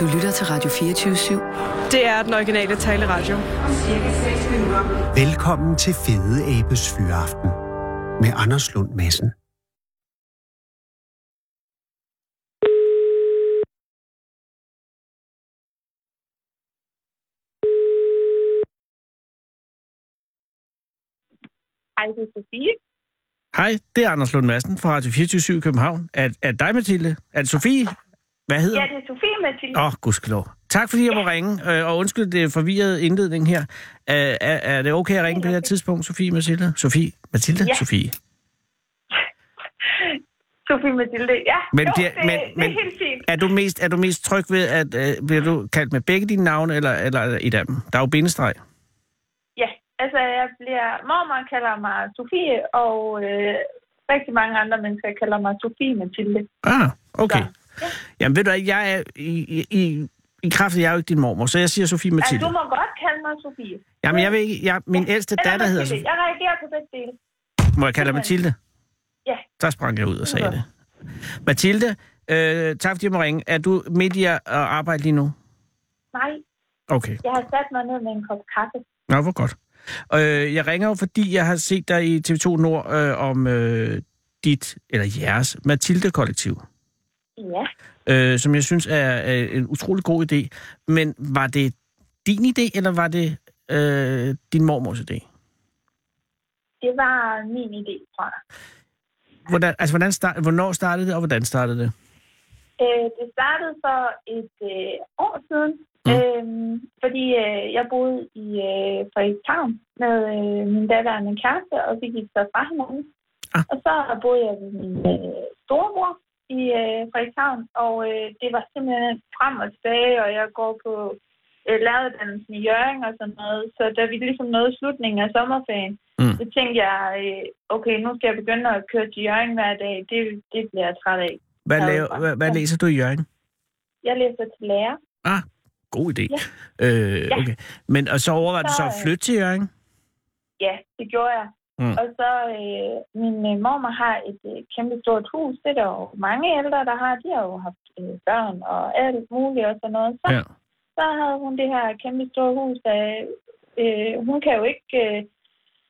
Du lytter til Radio 24-7. Det er den originale taleradio. Velkommen til Fede Abes Fyraften med Anders Lund Madsen. Hej, det er Sofie. Hej, det er Anders Lund Madsen fra Radio 24 i København. Er, er dig, Mathilde? Er det Sofie? Hvad hedder Ja, det er Sofie Mathilde. Åh, oh, gudskelov. Tak fordi jeg må ringe, øh, og undskyld det forvirrede indledning her. Er, er, det okay at ringe på det her tidspunkt, Sofie Mathilde? Sofie? Mathilde? Ja. Sofie. Sofie Mathilde, ja. Men, jo, bliver- det, men, det er men helt fint. er, du mest, er du mest tryg ved, at øh, bliver du kaldt med begge dine navne, eller, eller et af dem? Der er jo bindestreg. Ja, altså jeg bliver... Mormor kalder mig Sofie, og øh, rigtig mange andre mennesker kalder mig Sofie Mathilde. Ah, okay. Så, Jamen ved du hvad, jeg er i, i, i, kraft af, jeg er jo ikke din mormor, så jeg siger Sofie Mathilde. du må godt kalde mig Sofie. Jamen jeg vil ikke, jeg, min ældste Eller datter hedder. Sofie. Jeg reagerer på begge dele. Må jeg kalde dig Mathilde? Ja. Der sprang jeg ud og sagde Ja. det. Mathilde, øh, tak fordi jeg må ringe. Er du midt i at at arbejde lige nu? Nej, Okay. jeg har sat mig ned med en kop kaffe. Nå, hvor godt. Øh, jeg ringer jo, fordi jeg har set dig i TV2 Nord øh, om øh, dit, eller jeres, Mathilde-kollektiv. Ja, Øh, som jeg synes er, er en utrolig god idé. Men var det din idé, eller var det øh, din mormors idé? det var min idé, tror jeg. Hvordan, altså, hvordan start, hvornår startede det, og hvordan startede det? Øh, det startede for et øh, år siden, Mm. øh, fordi øh, jeg boede i øh, Frederikshavn med øh, min daværende kæreste, og vi gik så fra hinanden. Ah. Og så boede jeg med min øh, storebror i øh, Frederikshavn, og øh, det var simpelthen frem og tilbage, og jeg går på øh, læreruddannelsen i Jørgen og sådan noget. Så da vi ligesom nåede slutningen af sommerferien, Mm. så tænkte jeg, øh, okay, nu skal jeg begynde at køre til Jørgen hver dag. Det, det bliver jeg træt af. Hvad, laver, hvad, hvad læser du i Jørgen? Jeg læser til lærer. Ah, god idé. Ja. Øh, okay. Men og så overvejede du Så, så at øh, flytte til Jørgen? Ja, det gjorde jeg. Mm. Og så, øh, min øh, mormor har et øh, kæmpe stort hus. Det er der jo mange ældre, der har. De har jo haft øh, børn og alt muligt og sådan noget. Så, Ja. så havde hun det her kæmpe store hus. Der, øh, hun kan jo ikke øh,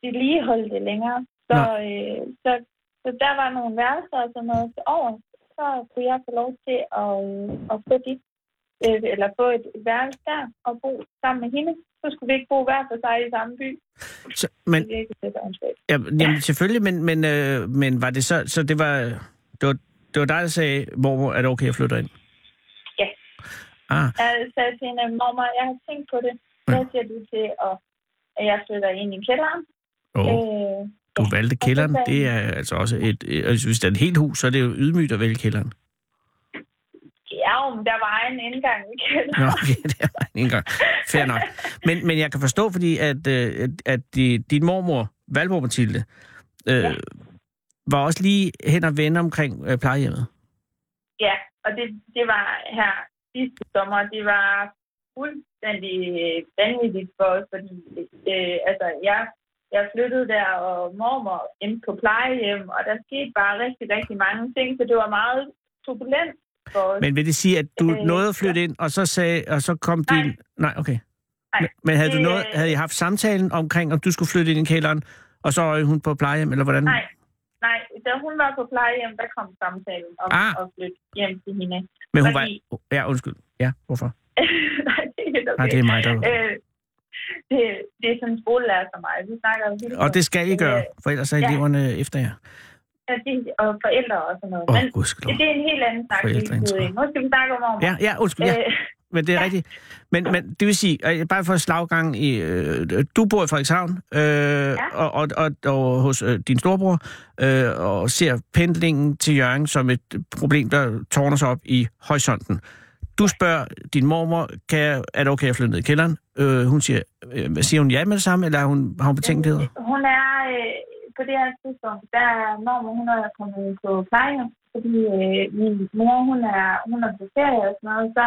vedligeholde det længere. Så, øh, så, så der var nogle værelser og sådan noget til over. Så kunne jeg få lov til at, øh, at få dit, øh, eller få et værelse der og bo sammen med hende. Så skulle vi ikke bo hver for sig i samme by. Så, men, Det er ja, jamen, selvfølgelig, men, men, øh, men var det så... Så det var, det var, det var dig, der sagde, hvor er det okay, jeg flytter ind? Ja. Ah, Jeg sagde til hende, mormor, jeg har tænkt på det. Hvad siger du til, at, at jeg flytter ind i kælderen? oh, Øh, du ja. valgte kælderen. Det er altså også et... et- altså, hvis det er et helt hus, så er det jo ydmygt at vælge kælderen. Men der var en indgang i kælderen. Nå, okay, det er en gang. Fair nok. Men, men jeg kan forstå, fordi at, øh, at, at di- din mormor, Valborg Mathilde, øh, Ja. var også lige hen og vende omkring øh, plejehjemmet. Ja, og det, det var her sidste sommer. Det var fuldstændig øh, vanvittigt for os, fordi øh, altså, jeg, jeg flyttede der, og mormor endte på plejehjem, og der skete bare rigtig, rigtig mange ting, så det var meget turbulent for. Men vil det sige, at du Øh, nåede at flytte ind, og så sagde, og så kom Nej. din... Nej, okay. Nej, Men, havde, du noget, øh, havde I haft samtalen omkring, om du skulle flytte ind i kælderen, og så er hun på plejehjem, eller hvordan? Nej, nej, da hun var på plejehjem, der kom samtalen om Ah. at flytte hjem til hende. Men hun fordi- var... Ja, undskyld. Ja, hvorfor? nej, det er okay. Nej, det er mig, der... Øh, det, det er sådan en skolelærer som mig. Vi snakker Og det skal I gøre, Øh, for ellers er ja. eleverne efter jer. Ja, det- Og forældre og sådan noget. Åh, Men oh, gudskelov. det er en helt anden snak. Nu skal vi snakke om mormor. Ja, ja, undskyld. Ja. Øh, Men det er Ja. rigtigt. Men, men det vil sige, bare for slaggang i... Øh, du bor i Frederikshavn, øh, og, og, og, og hos øh, din storebror, øh, og ser pendlingen til Jørgen som et problem, der tårner sig op i horisonten. Du spørger din mormor, kan jeg, er det okay at flytte ned i kælderen? Øh, hun siger, øh, siger hun ja med det samme, eller har hun, har hun betænkeligheder? Hun er øh, på det her tidspunkt, der er mormor, hun er kommet på plejehjem, fordi øh, min mor, hun er, hun er på ferie og sådan noget, så,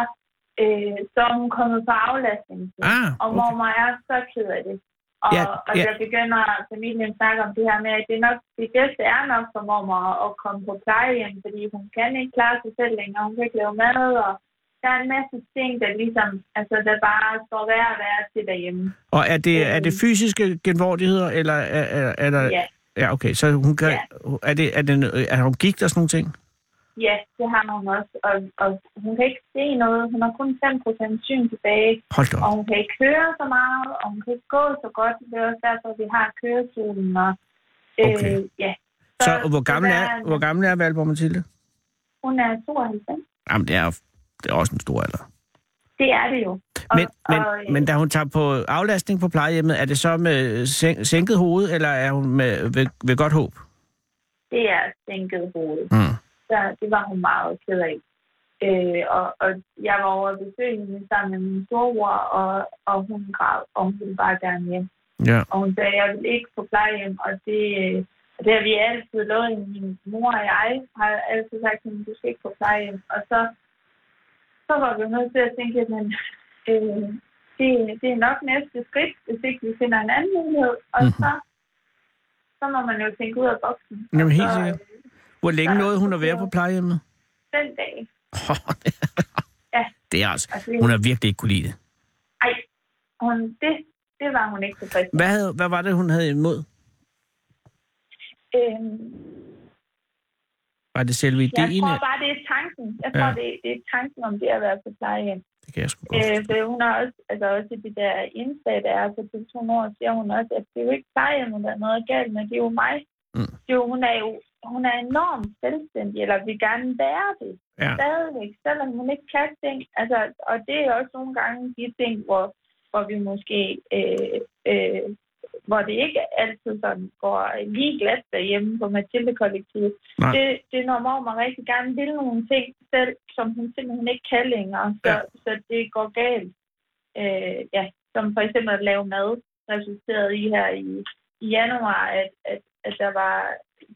øh, så er hun kommet på aflastning. Ah, Og okay. mormor er så ked af det. Og, Ja, og ja. der begynder familien at snakke om det her med, at det, nok, det bedste er nok for mormor at komme på plejehjem, fordi hun kan ikke klare sig selv længere. Hun kan ikke lave mad, og der er en masse ting, der ligesom, altså der bare står værd at være til derhjemme. Og er det, er det fysiske genvordigheder, eller er, er, er der... Ja, Ja, okay, så hun kan... Ja. Er, det, er, det, er hun gigt og sådan nogle ting? ja, det har hun også. Og, og hun kan ikke se noget. Hun har kun 5% syn tilbage. Hold Og hun kan ikke køre så meget, og hun kan ikke gå så godt. Det er også derfor, vi har kørestolen. Og, øh, Okay. ja. Så hvor gammel er, hvor gammel er Valborg Mathilde? Hun er 92. Jamen, det er, det er også en stor alder. Det er det jo. Og, Men, men, og, øh, men da hun tager på aflastning på plejehjemmet, er det så med sænk, sænket hoved, eller er hun med, ved, ved godt håb? det er sænket hoved. Mm. Så det var hun meget ked af. Øh, og, og jeg var over at besøge hende sammen med min storebror, og, og hun græd, og hun ville bare gerne hjem. Ja. Og hun sagde, jeg vil ikke på plejehjem, og det, og det har vi altid lovet hende. Min mor og jeg har altid sagt til hende, du skal ikke på plejehjem. Og så, så var vi nødt til at tænke, at øh, det, det er nok næste skridt, hvis ikke vi finder en anden mulighed. Og Mhm. så, så må man jo tænke ud af boksen. Jamen, helt så, sikkert. Hvor længe så- nåede hun at være på plejehjemmet? Den dag. Ja. det er altså... Altså, Hun har virkelig ikke kunne lide det. Ej, hun, det, det var hun ikke tilfreds med. Hvad, havde, hvad var det, hun havde imod? Øhm, Var det selve jeg ideen? tror bare, det er tanken. Jeg tror, Ja. det, det er tanken om det at være på plejehjem. Det kan jeg sgu godt. Øh, for hun har også, altså også i det der indslag, der er på to år, siger hun også, at det er jo ikke plejehjemmet, der er noget galt med, det er jo mig. Mm. Det er jo, hun er jo hun er enormt selvstændig, eller vil gerne være det Ja. stadigvæk, selvom hun ikke kan ting. Altså, og det er også nogle gange de ting, hvor, hvor vi måske, øh, øh, hvor det ikke altid sådan går lige glat derhjemme på Mathilde-kollektivet. Det, det når mormor rigtig gerne vil nogle ting selv, som hun simpelthen ikke kan længere, så, Ja. så det går galt. Øh, ja, som for eksempel at lave mad, resulterede i her i, i januar, at, at, at der var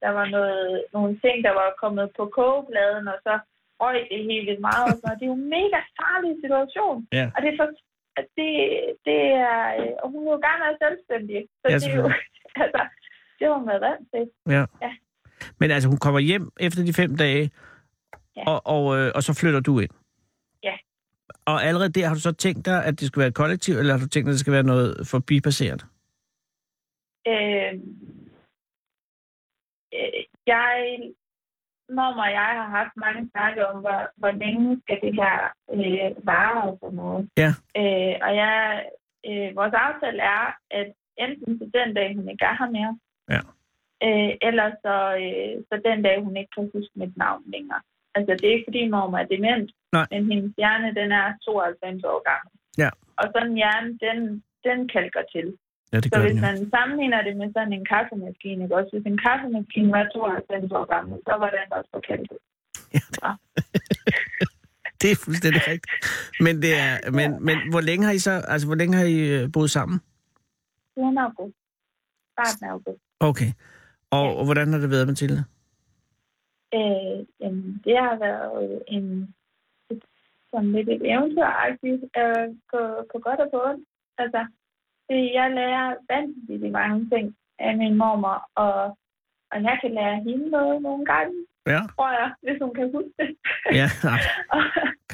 der var noget, nogle ting, der var kommet på kogebladen, og så røg det helt vildt meget. Og, sådan. det er jo en mega farlig situation. Ja. Og det er, for, at det, det er, øh, og hun vil jo gerne være selvstændig. Så Ja, det er jo, altså, det har hun været vant til. Ja. Ja. Men altså, hun kommer hjem efter de fem dage, Ja. og, og, øh, og så flytter du ind. Ja. Og allerede der har du så tænkt dig, at det skal være et kollektiv, eller har du tænkt dig, at det skal være noget forbipasserende? Øh, øh, jeg, mormor og jeg har haft mange snakke om, hvor, hvor længe skal det her øh, vare og sådan noget. Ja. Øh, og jeg, øh, vores aftale er, at enten til den dag, hun ikke er her mere, Ja. øh, eller så, øh, så den dag, hun ikke kan huske mit navn længere. Altså, det er ikke fordi mormor er dement, Nej. men hendes hjerne, den er 92 år gammel. Ja. Og sådan en hjerne, den, den kalker til. Ja, det Så gør hvis den jo. man sammenligner det med sådan en kaffemaskine, ikke også? Hvis en kaffemaskine var 92 år gammel, så var den også forkert. Det er fuldstændig rigtigt. Men, det er, men, men hvor længe har I så, altså hvor længe har I øh, boet sammen? Siden august. Starten af august. Okay. Og, og hvordan har det været, Mathilde? Øh, jamen, det har været en et, sådan lidt et eventyragtigt øh, på, på godt og på ondt. Altså, det, jeg lærer vanvittigt mange ting af min mormor, og, og jeg kan lære hende noget nogle gange, Ja. tror jeg, hvis hun kan huske det. Ja, nej, og,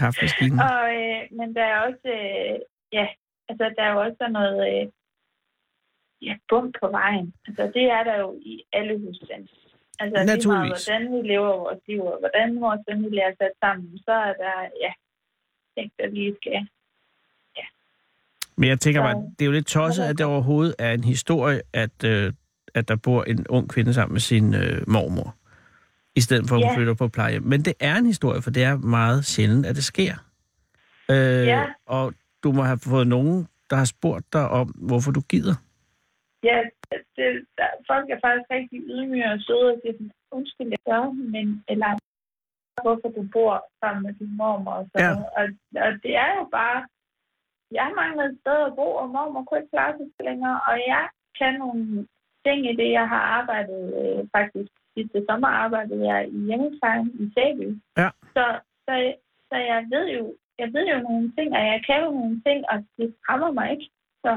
kaffemaskinen. Og, øh, men der er også, øh, ja, altså der er jo også noget, øh, ja, bump på vejen. Altså det er der jo i alle husstande. Altså lige meget, hvordan vi lever vores liv, og hvordan vores familie er sat sammen, så er der, ja, ting, der lige skal. Men jeg tænker Så- bare, det er jo lidt tosset, at det overhovedet er en historie, at, øh, at der bor en ung kvinde sammen med sin øh, mormor, i stedet for at hun Ja. flytter på plejehjem. Men det er en historie, for det er meget sjældent, at det sker. Øh, Ja. Og du må have fået nogen, der har spurgt dig om, hvorfor du gider. Ja, det, der, folk er faktisk rigtig ydmyge og søde og siger undskyld, jeg gør, men eller hvorfor du bor sammen med din mormor og sådan Ja. Og, og det er jo bare, jeg mangler et sted at bo, og mormor kunne ikke klare sig længere, og jeg kan nogle ting i det, jeg har arbejdet øh, faktisk sidste sommer arbejdede jeg i hjemmeplejen i Sæby. Ja. Så, så, så jeg ved jo, jeg ved jo nogle ting, og jeg kan jo nogle ting, og det skræmmer mig ikke. Så,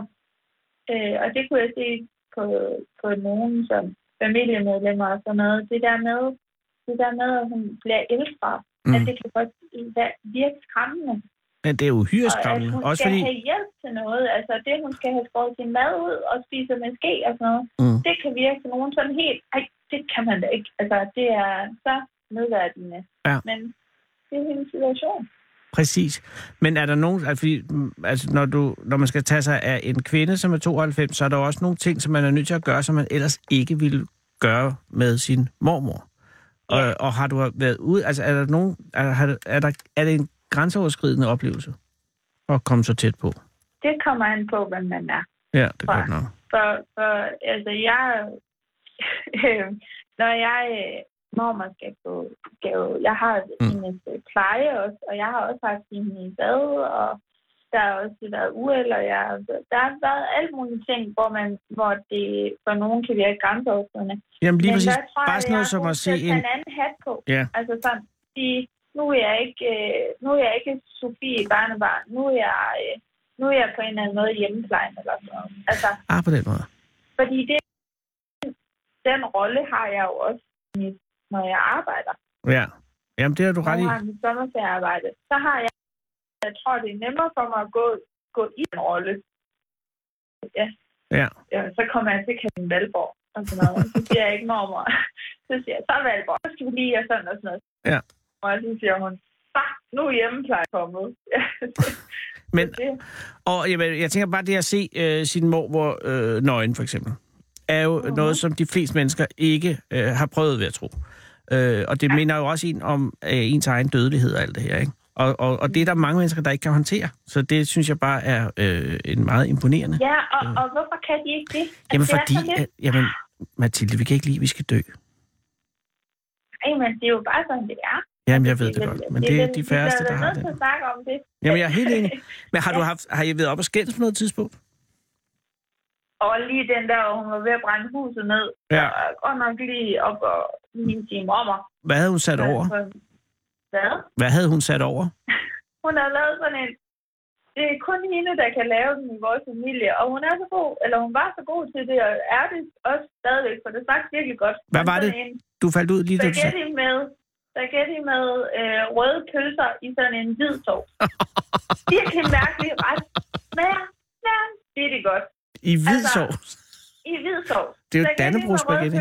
øh, og det kunne jeg se på, på nogen som familiemedlemmer og sådan noget. Det der med, det der med at hun bliver ældre, mm. at det kan godt virke skræmmende. Men det er uhyre skræmmende. Og hun Også skal fordi... have hjælp til noget. Altså det, hun skal have skåret sin mad ud og spise med ske og sådan noget. Mm. Det kan virke til nogen sådan helt, ej, det kan man da ikke. Altså det er så nedværdigende. Ja. Men det er hendes situation. Præcis. Men er der nogen, altså, mm, altså når, du, når man skal tage sig af en kvinde, som er 92, så er der også nogle ting, som man er nødt til at gøre, som man ellers ikke ville gøre med sin mormor. Ja. Og, og har du været ude, altså er der nogen, er, er, er, der, er det en grænseoverskridende oplevelse at komme så tæt på? Det kommer an på, hvem man er. Ja, det godt nok. For, for altså, jeg... Øh, når jeg... Øh, mormor skal på jo, Jeg har Mm. hendes øh, pleje også, og jeg har også haft hende i bad, og der har også været uheld, og jeg, der har været alle mulige ting, hvor, man, hvor det for nogen kan virke grænseoverskridende. Jamen lige Men præcis. tror Bare sådan noget som at se en... en anden hat på. Ja. Altså sådan, sige, nu er jeg ikke, øh, nu er jeg ikke Sofie barnebarn, nu er jeg, øh, nu er jeg på en eller anden måde hjemmeplejen eller sådan noget. Altså, Ah, på den måde. fordi det, den rolle har jeg jo også, når jeg arbejder. Ja. Jamen, det har du Når ret i. jeg har mit sommerferiearbejde. Så har jeg, jeg tror, det er nemmere for mig at gå, gå i en rolle. Ja. Ja. ja. Så kommer jeg til Karin Valborg og sådan noget. Så siger jeg ikke mormor. Så siger jeg, så Valborg, så skal vi lige og sådan og sådan noget. Ja. Og så siger hun, nu er hjemmepleje kommet. Men, og jamen, jeg tænker bare det at se øh, sin mormor øh, nøgen, for eksempel, er jo Mhm. noget, som de fleste mennesker ikke øh, har prøvet ved at tro. Øh, og det ja. minder jo også en om øh, ens egen dødelighed og alt det her, ikke? Og, og, og det er der mange mennesker, der ikke kan håndtere. Så det synes jeg bare er øh, en meget imponerende. ja, og, og hvorfor kan de ikke det? Altså, Jamen det fordi, at, jamen, Mathilde, vi kan ikke lide, at vi skal dø. Ej, men det er jo bare sådan, det er. Jamen, jeg ved det godt, men det er de færreste, der har det. at snakke om det. Jamen, jeg er helt enig. Men har, du haft, har I været op og skændes på noget tidspunkt? Og lige den der, hvor hun var ved at brænde huset ned. Ja. Og godt nok lige op og min sige mormor. Hvad havde hun sat over? Hvad? Hvad havde hun sat over? Hun har lavet sådan en... Det er kun hende, der kan lave den i vores familie. Og hun er så god, eller hun var så god til det, og er det også stadigvæk, for det faktisk virkelig godt. Hvad var det? En Du faldt ud lige da du sagde... med, spaghetti med øh, røde pølser i sådan en hvid sovs. virkelig mærkelig ret. Smager, smager, det er det godt. I hvid Altså, sovs. I hvid sovs. Det er jo røde spaghetti.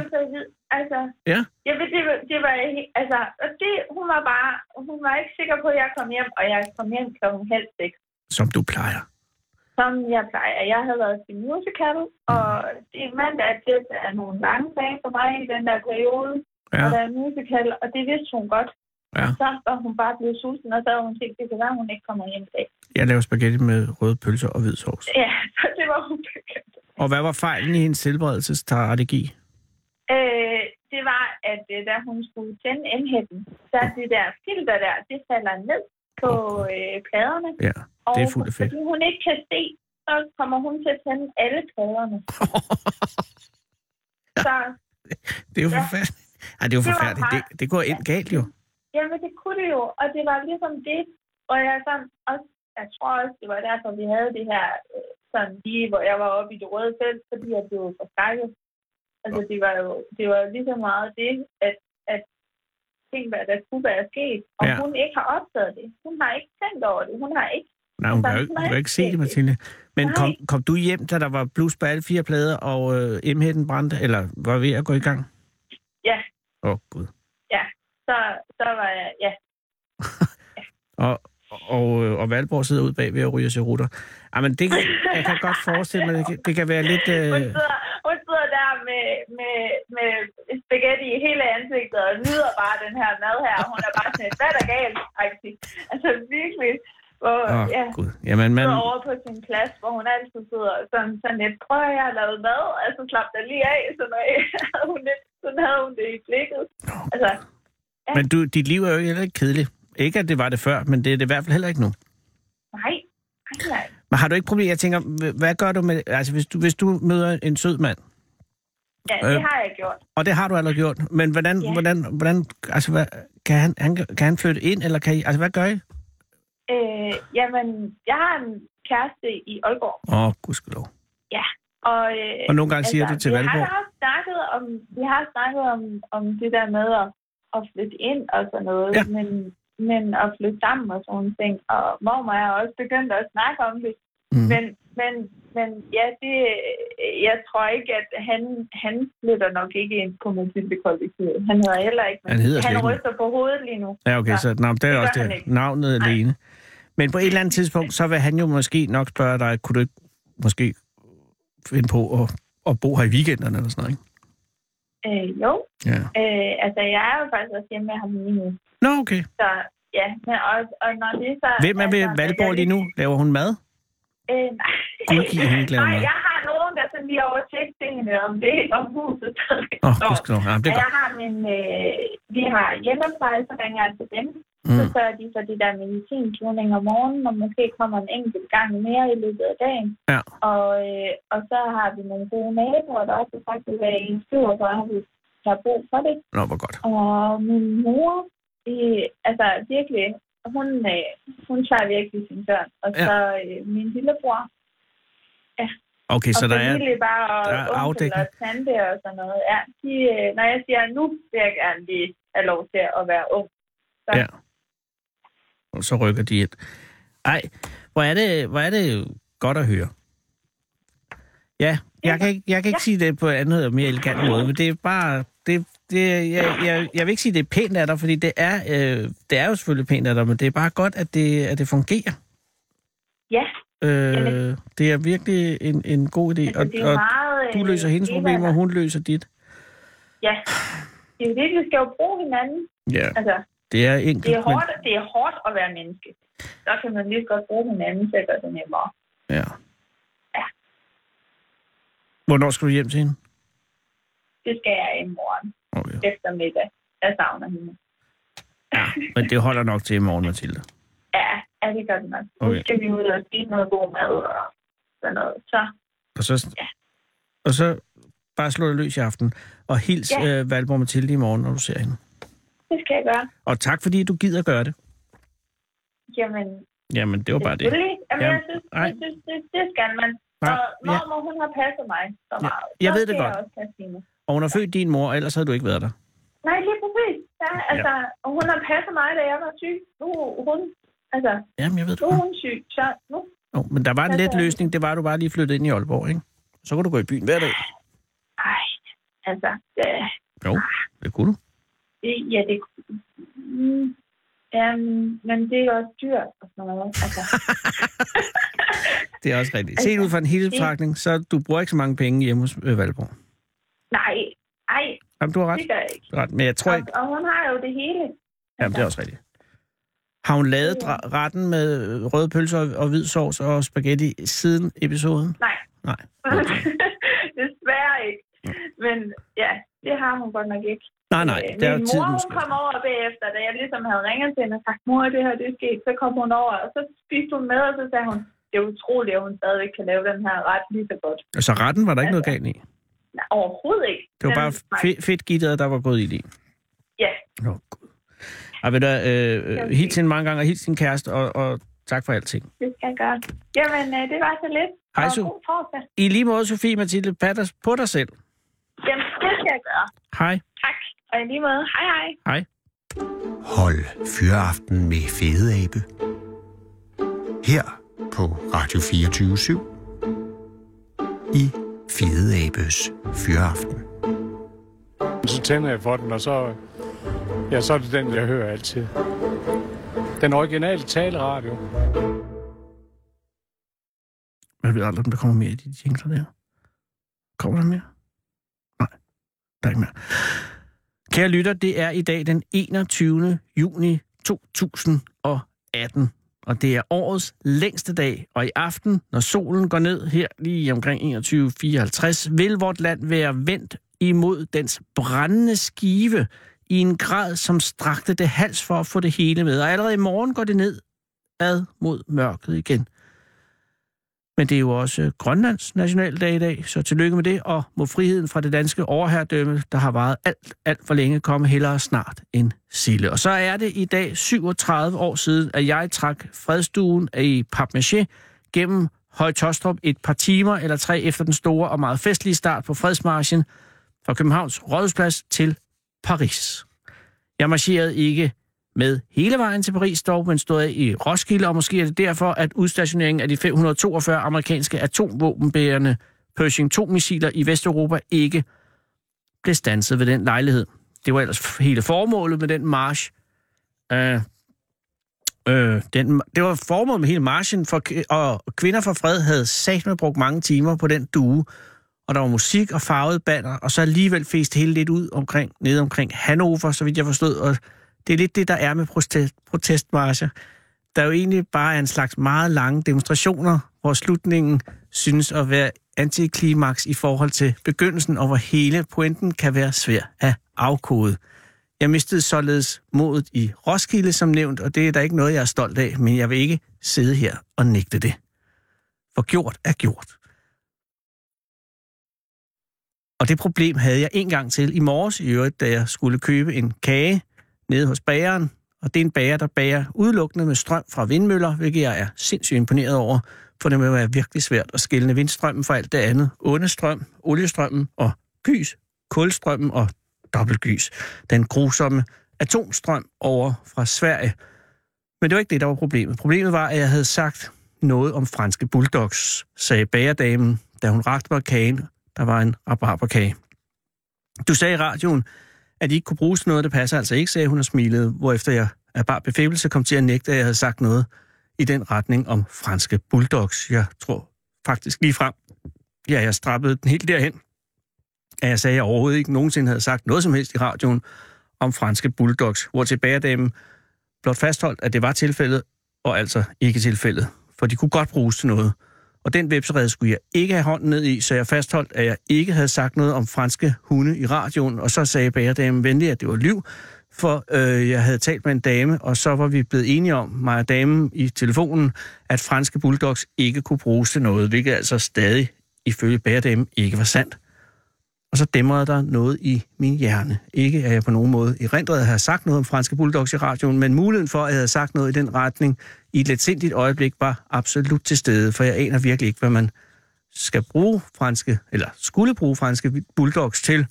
Altså, Ja. jeg ved, det, var- det var, altså, og det, hun var bare, hun var ikke sikker på, at jeg kom hjem, og jeg kom hjem klokken halv seks, Som du plejer. som jeg plejer. Jeg havde været til musical, og det er mandag, det er nogle lange dage for mig i den der periode, Ja. og der er musical, og det vidste hun godt. Ja. Så var hun bare blevet sulten, og så havde hun tænkt, det kan være, hun ikke kommer hjem i dag. Jeg laver spaghetti med røde pølser og hvid sovs. Ja, så det var hun begyndt. Og hvad var fejlen i hendes tilberedelsesstrategi? Øh, det var, at øh, da hun skulle tænde endhætten, så det der filter der, det falder ned på øh, pladerne. Ja, det er fuldt fedt. fordi hun ikke kan se, så kommer hun til at tænde alle pladerne. Så Det er jo Ja. forfærdeligt. Ej, det er jo forfærdeligt. Det, det går ind galt jo. jamen, det kunne det jo, og det var ligesom det. Og jeg, sådan, også, jeg tror også, det var derfor, vi havde det her øh, sådan lige, hvor jeg var oppe i det røde felt, fordi jeg blev forskrækket. Altså, det var jo det var lige så meget det, at, at ting, hvad der kunne være sket, og Ja. hun ikke har opdaget det. Hun har ikke tænkt over det. Hun har ikke Nej, hun kan jo Altså, ikke, kan jo ikke se det, Mathilde. Men kom, kom du hjem, da der var blus på alle fire plader, og øh, M-hætten brændte, eller var ved at gå i gang? Ja. Åh, oh, Gud. så, så var jeg, ja, Og, og, øh, og Valborg sidder ude bag ved at ryge rutter. Jamen, det kan, jeg kan godt forestille mig, det kan, det kan være lidt... Hun, Øh, sidder, hun sidder der med, med, med spaghetti i hele ansigtet og nyder bare den her mad her. Hun er bare sådan, hvad er der galt? Altså virkelig. Hvor, Åh, ja, Gud. Jamen, man, sidder over på sin plads, hvor hun altid sidder sådan, sådan lidt, prøv at jeg har lavet mad, altså slap dig lige af, sådan, noget. hun lidt, sådan havde hun det i blikket. Altså, men du, dit liv er jo heller ikke kedeligt. Ikke, at det var det før, men det er det i hvert fald heller ikke nu. nej, nej, nej. Men har du ikke problem? Jeg tænker, hvad gør du med... Altså, hvis du, hvis du møder en sød mand, Ja, det Øh. har jeg gjort. og det har du allerede gjort, men hvordan, Ja. hvordan, hvordan altså, hvad, kan, han, han, kan han flytte ind, eller kan I, altså, hvad gør I? Øh, jamen, jeg har en kæreste i Aalborg, Åh, oh, gudskelov. Og, øh, Og nogle gange siger du til vi Valborg, har også snakket om, vi har snakket om, om det der med at, at flytte ind og sådan noget, Ja. men men at flytte sammen og sådan nogle ting. Og mormor er også begyndt at snakke om det. Mm. Men, men, men ja, det, jeg tror ikke, at han, han flytter nok ikke ind på Mathilde-kollektivet. Han hedder heller ikke. men Han hedder han ryster på hovedet lige nu. Ja, okay, så nå, det er det også det. Navnet Nej. alene. Men på et eller andet tidspunkt, så vil han jo måske nok spørge dig, kunne du ikke måske finde på at, at bo her i weekenderne eller sådan noget, ikke? Øh, jo, Ja. øh, altså jeg er jo faktisk også hjemme med ham lige nu. Nå, okay. Så ja, men og, og når det så... Hvem er ved altså, Valborg lige nu? Laver hun mad? Øh, nej. Gud, giver lave nej, mad. jeg har nogen, der sådan lige over tjekke tingene om det, om huset. Åh, oh, ja, det er godt. jeg har min, øh, vi har hjemmepleje, så ringer jeg til dem. Så Mm. sørger de for de der medicintuning om morgenen, og måske kommer en enkelt gang mere i løbet af dagen. Ja. Og, øh, og så har vi nogle gode naboer, der også faktisk er i en stor, så har vi har brug for det. Nå, hvor godt. Og min mor, øh, altså virkelig, hun, øh, hun tager virkelig sin børn. Og Ja. så øh, min lillebror. Okay, så og der er... bare, og der er afdækning. og tante og sådan noget. Ja, de, øh, når jeg siger, nu vil jeg gerne lige have lov til at være ung. Så, Ja. Og så rykker de ind. Ej, hvor er det, hvor er det godt at høre. Ja, jeg kan ikke, jeg kan ikke sige det på andet og mere elegant måde, men det er bare... Det, det, jeg, jeg, jeg vil ikke sige, det er pænt af dig, fordi det er, øh, det er jo selvfølgelig pænt af dig, men det er bare godt, at det, at det fungerer. ja Øh, Jamen. det er virkelig en, en god idé, altså, og, det er og meget... du øh, løser hendes er, problemer, og hun løser dit. Ja, det er det, vi skal jo bruge hinanden. Ja, Altså, det er enkelt. det er, hårdt, det er hårdt at være menneske. Så kan man lige godt bruge hinanden til at gøre det nemmere. Men, ja. Ja. Hvornår skal du hjem til hende? Det skal jeg i morgen Okay. eftermiddag. Jeg savner hende. Ja, men det holder nok til i morgen, Mathilde. Ja, ja det gør det nok. Nu Okay. skal vi ud og spise noget god mad og sådan noget. Så Og så, Ja. og så bare slå det løs i aften. Og hils ja. øh, Valborg Mathilde i morgen, når du ser hende. Det skal jeg gøre. Og tak, fordi du gider gøre det. Jamen, Jamen, det var bare det. Jamen, Ja, jeg synes, nej. jeg synes det, det skal man. Nej, Og ja. mormor, hun har passet mig så Ja, meget. jeg så ved det godt. Jeg. Og hun har født din mor, ellers havde du ikke været der. Nej, lige præcis. Ja, altså, og hun har passet mig, da jeg var syg. Nu, hun, altså, Jamen, jeg ved det nu er hun syg, så nu Jo, men der var en let Altså- løsning. Det var, at du bare lige flyttede ind i Aalborg, ikke? Så kunne du gå i byen hver dag. Ej, altså, det, Jo, det kunne du. Det ja, det... Mm, ja, men det er også dyrt og sådan noget. Altså, Det er også rigtigt. Set ud fra en helhedsbetragtning, så du bruger ikke så mange penge hjemme hos øh, Valborg. nej, ej, Jamen, du har ret. det gør jeg ikke. Ret. Men jeg tror ikke... Og, og hun har jo det hele. Jamen, det er også rigtigt. Har hun lavet Ja. retten med røde pølser og- og hvid sovs og spaghetti siden episoden? Nej, Nej. desværre ikke. Men ja, det har hun godt nok ikke. Nej, nej. Øh, Det er jo Min tid, mor, du hun skal. kom over bagefter, da jeg ligesom havde ringet til hende og sagt, mor, det her det er sket. Så kom hun over, og så spiste hun med, og så sagde hun, det er utroligt, at hun stadigvæk kan lave den her ret lige så godt. Så retten var der ikke noget Altså, galt i? Nej, overhovedet ikke. Det var Den bare fe- fedtgitteret, der var gået i det. Ja, Nå, gud. Ej, ved du, øh, øh, hils hende mange gange, og hils din kæreste, og, og tak for alting. det skal jeg gøre. Jamen, øh, det var så lidt. Hej, Og Su. I lige måde, Sofie Mathilde, pas på dig selv. Jamen, jeg gøre. Hej. Tak. Og i lige måde, hej hej. Hej. Hold Fyraften med Fede Abe. Her på Radio 24 i Fede Abes Fyraften. Så tænder jeg for den, og så, ja, så er det den, jeg hører altid. Den originale taleradio. Jeg ved aldrig, om der kommer mere i de jingler der. Kommer der mere? Der er ikke mere. Kære lytter, det er i dag den 21. juni 2018. Og det er årets længste dag, og i aften, når solen går ned her lige omkring 21.54, vil vort land være vendt imod dens brændende skive i en grad, som strakte det hals for at få det hele med. Og allerede i morgen går det ned ad mod mørket igen. Men det er jo også Grønlands nationaldag i dag, så tillykke med det, og må friheden fra det danske overherredømme, der har varet alt, alt for længe, komme hellere snart end sille. Og så er det i dag 37 år siden, at jeg trak fredstuen i Papmaché gennem Højtostrup et par timer eller tre efter den store og meget festlige start på fredsmarchen fra Københavns Rådhusplads til Paris. Jeg marcherede ikke med hele vejen til Paris, dog men stod af i Roskilde, og måske er det derfor, at udstationeringen af de 542 amerikanske atomvåbenbærende Pershing 2-missiler i Vesteuropa ikke blev stanset ved den lejlighed. Det var ellers hele formålet med den march. Øh, øh, den, det var formålet med hele marchen, for, og Kvinder for Fred havde satme med brugt mange timer på den due, og der var musik og farvede banner, og så alligevel fæst hele lidt ud omkring, nede omkring Hannover, så vidt jeg forstod, og det er lidt det, der er med protest, protestmarcher. Der er jo egentlig bare en slags meget lange demonstrationer, hvor slutningen synes at være antiklimaks i forhold til begyndelsen, og hvor hele pointen kan være svær at afkode. Jeg mistede således modet i Roskilde, som nævnt, og det er der ikke noget, jeg er stolt af, men jeg vil ikke sidde her og nægte det. For gjort er gjort. Og det problem havde jeg en gang til i morges i øvrigt, da jeg skulle købe en kage nede hos bageren. Og det er en bager, der bager udelukkende med strøm fra vindmøller, hvilket jeg er sindssygt imponeret over, for det må være virkelig svært at skille vindstrømmen fra alt det andet. Ondestrøm, oliestrømmen og gys, kulstrømmen og dobbeltgys. Den grusomme atomstrøm over fra Sverige. Men det var ikke det, der var problemet. Problemet var, at jeg havde sagt noget om franske bulldogs, sagde bagerdamen, da hun rakte mig kagen. Der var en rabarberkage. Du sagde i radioen, at de ikke kunne bruges til noget, der passer altså ikke, sagde hun og smilede, hvorefter jeg af bare befæbelse kom til at nægte, at jeg havde sagt noget i den retning om franske bulldogs. Jeg tror faktisk lige frem, ja, jeg strappede den helt derhen, at jeg sagde, at jeg overhovedet ikke nogensinde havde sagt noget som helst i radioen om franske bulldogs, hvor tilbagedamen blot fastholdt, at det var tilfældet, og altså ikke tilfældet, for de kunne godt bruges til noget. Og den vepserede skulle jeg ikke have hånden ned i, så jeg fastholdt, at jeg ikke havde sagt noget om franske hunde i radioen, og så sagde bagerdamen venligt, at det var liv, for øh, jeg havde talt med en dame, og så var vi blevet enige om, mig og damen i telefonen, at franske bulldogs ikke kunne bruges til noget, hvilket altså stadig ifølge bagerdamen ikke var sandt. Og så dæmrede der noget i min hjerne. Ikke at jeg på nogen måde i at havde sagt noget om franske bulldogs i radioen, men muligheden for, at jeg havde sagt noget i den retning i et letsindigt øjeblik var absolut til stede, for jeg aner virkelig ikke, hvad man skal bruge franske, eller skulle bruge franske bulldogs til.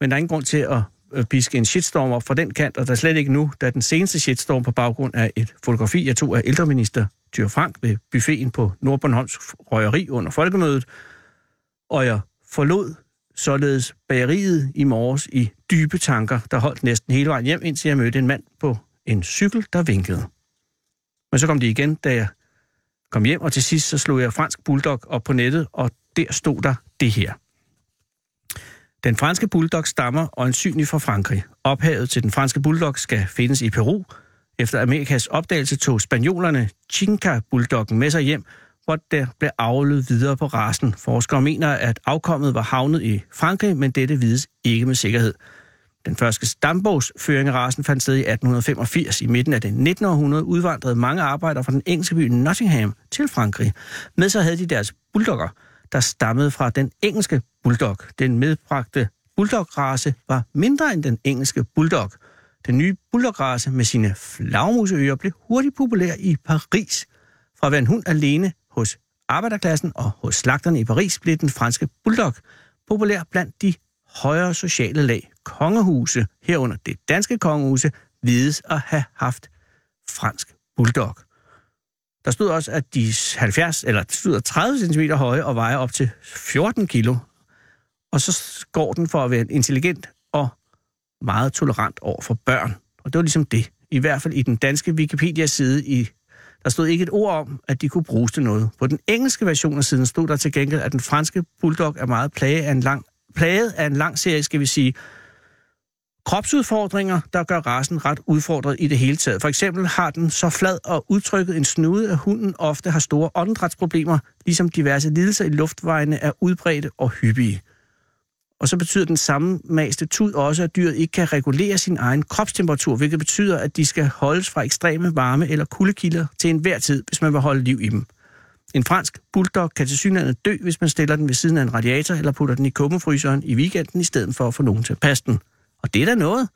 Men der er ingen grund til at øh, piske en shitstorm op fra den kant, og der er slet ikke nu, da den seneste shitstorm på baggrund af et fotografi, jeg tog af ældreminister Tyre Frank ved buffeten på Nordbornholms Røgeri under folkemødet, og jeg forlod således bageriet i morges i dybe tanker, der holdt næsten hele vejen hjem, indtil jeg mødte en mand på en cykel, der vinkede. Men så kom de igen, da jeg kom hjem, og til sidst så slog jeg fransk bulldog op på nettet, og der stod der det her. Den franske bulldog stammer øjensynligt fra Frankrig. Ophavet til den franske bulldog skal findes i Peru. Efter Amerikas opdagelse tog spanjolerne Chinka-bulldoggen med sig hjem, hvor der blev aflet videre på rasen. Forskere mener, at afkommet var havnet i Frankrig, men dette vides ikke med sikkerhed. Den første stambogsføring af rasen fandt sted i 1885. I midten af det 19. århundrede udvandrede mange arbejdere fra den engelske by Nottingham til Frankrig. Med sig havde de deres bulldogger, der stammede fra den engelske bulldog. Den medbragte bulldog-race var mindre end den engelske bulldog. Den nye bulldog-race med sine flagmuseører blev hurtigt populær i Paris. Fra at være en hund alene hos arbejderklassen og hos slagterne i Paris blev den franske bulldog populær blandt de højere sociale lag. Kongehuse, herunder det danske kongehuse, vides at have haft fransk bulldog. Der stod også, at de 70 eller stod 30 cm høje og vejer op til 14 kilo. Og så går den for at være intelligent og meget tolerant over for børn. Og det var ligesom det. I hvert fald i den danske Wikipedia-side i der stod ikke et ord om, at de kunne bruges til noget. På den engelske version af siden stod der til gengæld, at den franske bulldog er meget plaget af en lang, plaget af en lang serie, skal vi sige, kropsudfordringer, der gør rasen ret udfordret i det hele taget. For eksempel har den så flad og udtrykket en snude, at hunden ofte har store åndedrætsproblemer, ligesom diverse lidelser i luftvejene er udbredte og hyppige. Og så betyder den samme maste tud også, at dyret ikke kan regulere sin egen kropstemperatur, hvilket betyder, at de skal holdes fra ekstreme varme eller kuldekilder til enhver tid, hvis man vil holde liv i dem. En fransk bulldog kan til synligheden dø, hvis man stiller den ved siden af en radiator eller putter den i kummefryseren i weekenden, i stedet for at få nogen til at passe den. Og det er da noget.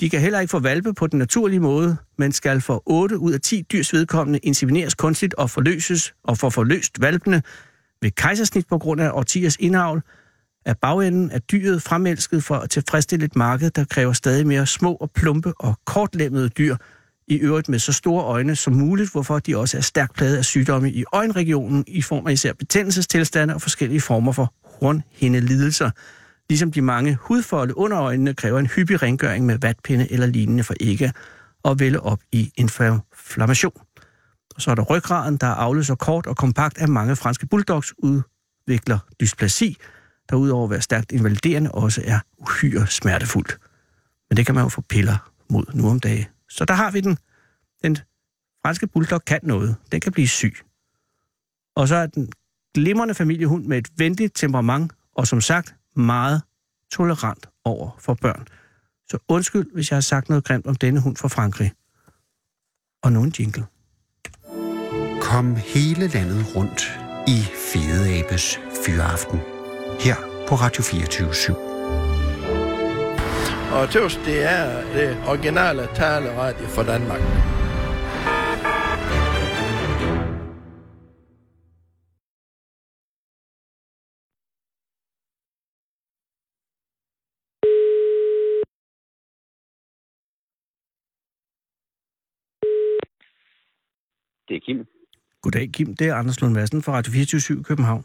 De kan heller ikke få valpe på den naturlige måde, men skal for 8 ud af 10 dyrs vedkommende insemineres kunstigt og forløses, og få forløst valpene ved kejsersnit på grund af årtiers indavl, er bagenden er dyret fremelsket for at tilfredsstille et marked, der kræver stadig mere små og plumpe og kortlemmede dyr, i øvrigt med så store øjne som muligt, hvorfor de også er stærkt plaget af sygdomme i øjenregionen i form af især betændelsestilstande og forskellige former for hornhindelidelser. Ligesom de mange hudfolde under øjnene kræver en hyppig rengøring med vatpinde eller lignende for ikke at vælge op i inflammation. Og så er der ryggraden, der er avlet så kort og kompakt, af mange franske bulldogs udvikler dysplasi, der udover at være stærkt invaliderende også er uhyre smertefuldt. Men det kan man jo få piller mod nu om dagen. Så der har vi den. Den franske bulldog kan noget. Den kan blive syg. Og så er den glimrende familiehund med et venligt temperament, og som sagt meget tolerant over for børn. Så undskyld, hvis jeg har sagt noget grimt om denne hund fra Frankrig. Og nu en jingle. Kom hele landet rundt i Fede Abes Fyraften. Her på Radio 24 /7. Og tøvs, det er det originale taleradio for Danmark. Det er Kim. Goddag, Kim. Det er Anders Lund Madsen fra Radio 24 København.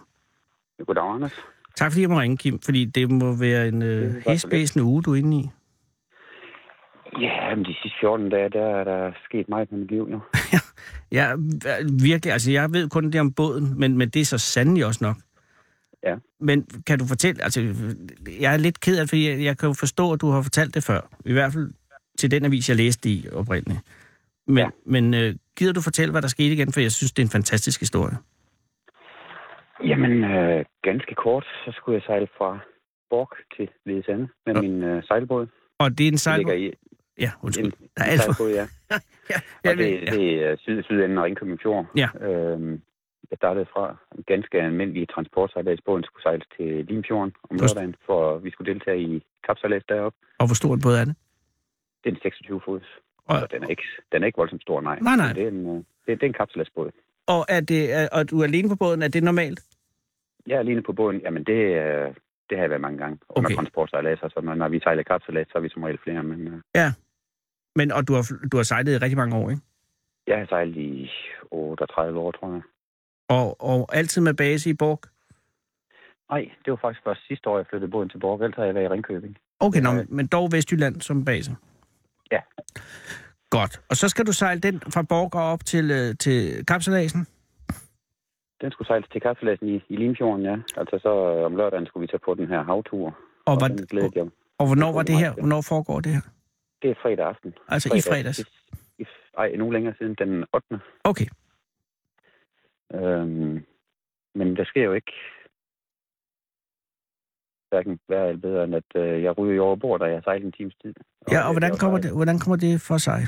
Goddag, Anders. Tak fordi jeg må ringe, Kim, fordi det må være en øh, hæsbæsende uge, du er inde i. Ja, men de sidste 14 dage, der er der sket meget med mit liv nu. Ja, virkelig. Altså, jeg ved kun det om båden, men, men det er så sandelig også nok. Ja. Men kan du fortælle, altså, jeg er lidt ked af det, fordi jeg, jeg kan jo forstå, at du har fortalt det før. I hvert fald til den avis, jeg læste i oprindeligt. Men. Ja. men øh, gider du fortælle, hvad der skete igen? For jeg synes, det er en fantastisk historie. Jamen, øh, ganske kort, så skulle jeg sejle fra Borg til Hvidesande med Ja. min øh, sejlbåd. Og det er en sejlbåd? i Ja, undskyld. en, Der er en for... sejlbåd, ja. Ja, ja, Og det, ja. det er syd, sydenden af Ringkøbing Fjord. Ja. Øhm, jeg startede fra en ganske almindelig transportsejlads. Båden skulle sejles til Limfjorden om Forst- lørdagen, for vi skulle deltage i kapsejlads deroppe. Og hvor stor en båd er det? Det er en 26 fods. Og- Og den er ikke, den er ikke voldsomt stor, nej. Nej, nej. Det er en, øh, det, det er en kapsejladsbåd. Og, er det, er, og du er alene på båden, er det normalt? Jeg er alene på båden. Jamen, det, øh, det har jeg været mange gange. Under Okay. transportsejladser, så når, når vi sejler kapsejlads, så er vi som regel flere. Men øh, Ja. Men, og du har, du har sejlet i rigtig mange år, ikke? jeg har sejlet i 38 år, tror jeg. Og, og altid med base i Borg? Nej, det var faktisk først sidste år, jeg flyttede båden til Borg. Ellers har jeg været i Ringkøbing. Okay, nå, men dog Vestjylland som base? Ja. Godt. Og så skal du sejle den fra Borg og op til, øh, til Kapselasen? Den skulle sejles til kapsejladsen i, i Limfjorden, ja. Altså så øh, om lørdagen skulle vi tage på den her havtur. Og, og var, glædede jeg. og hvornår var det her? Hvornår foregår det her? Det er fredag aften. Altså i fredags? I, i, ej, en uge længere siden, den 8. Okay. Øhm, men der sker jo ikke hverken værre eller bedre, end at øh, jeg ryger i over bord, da jeg har sejlet en times tid. Ja, og hvordan kommer, det, hvordan kommer det for sig?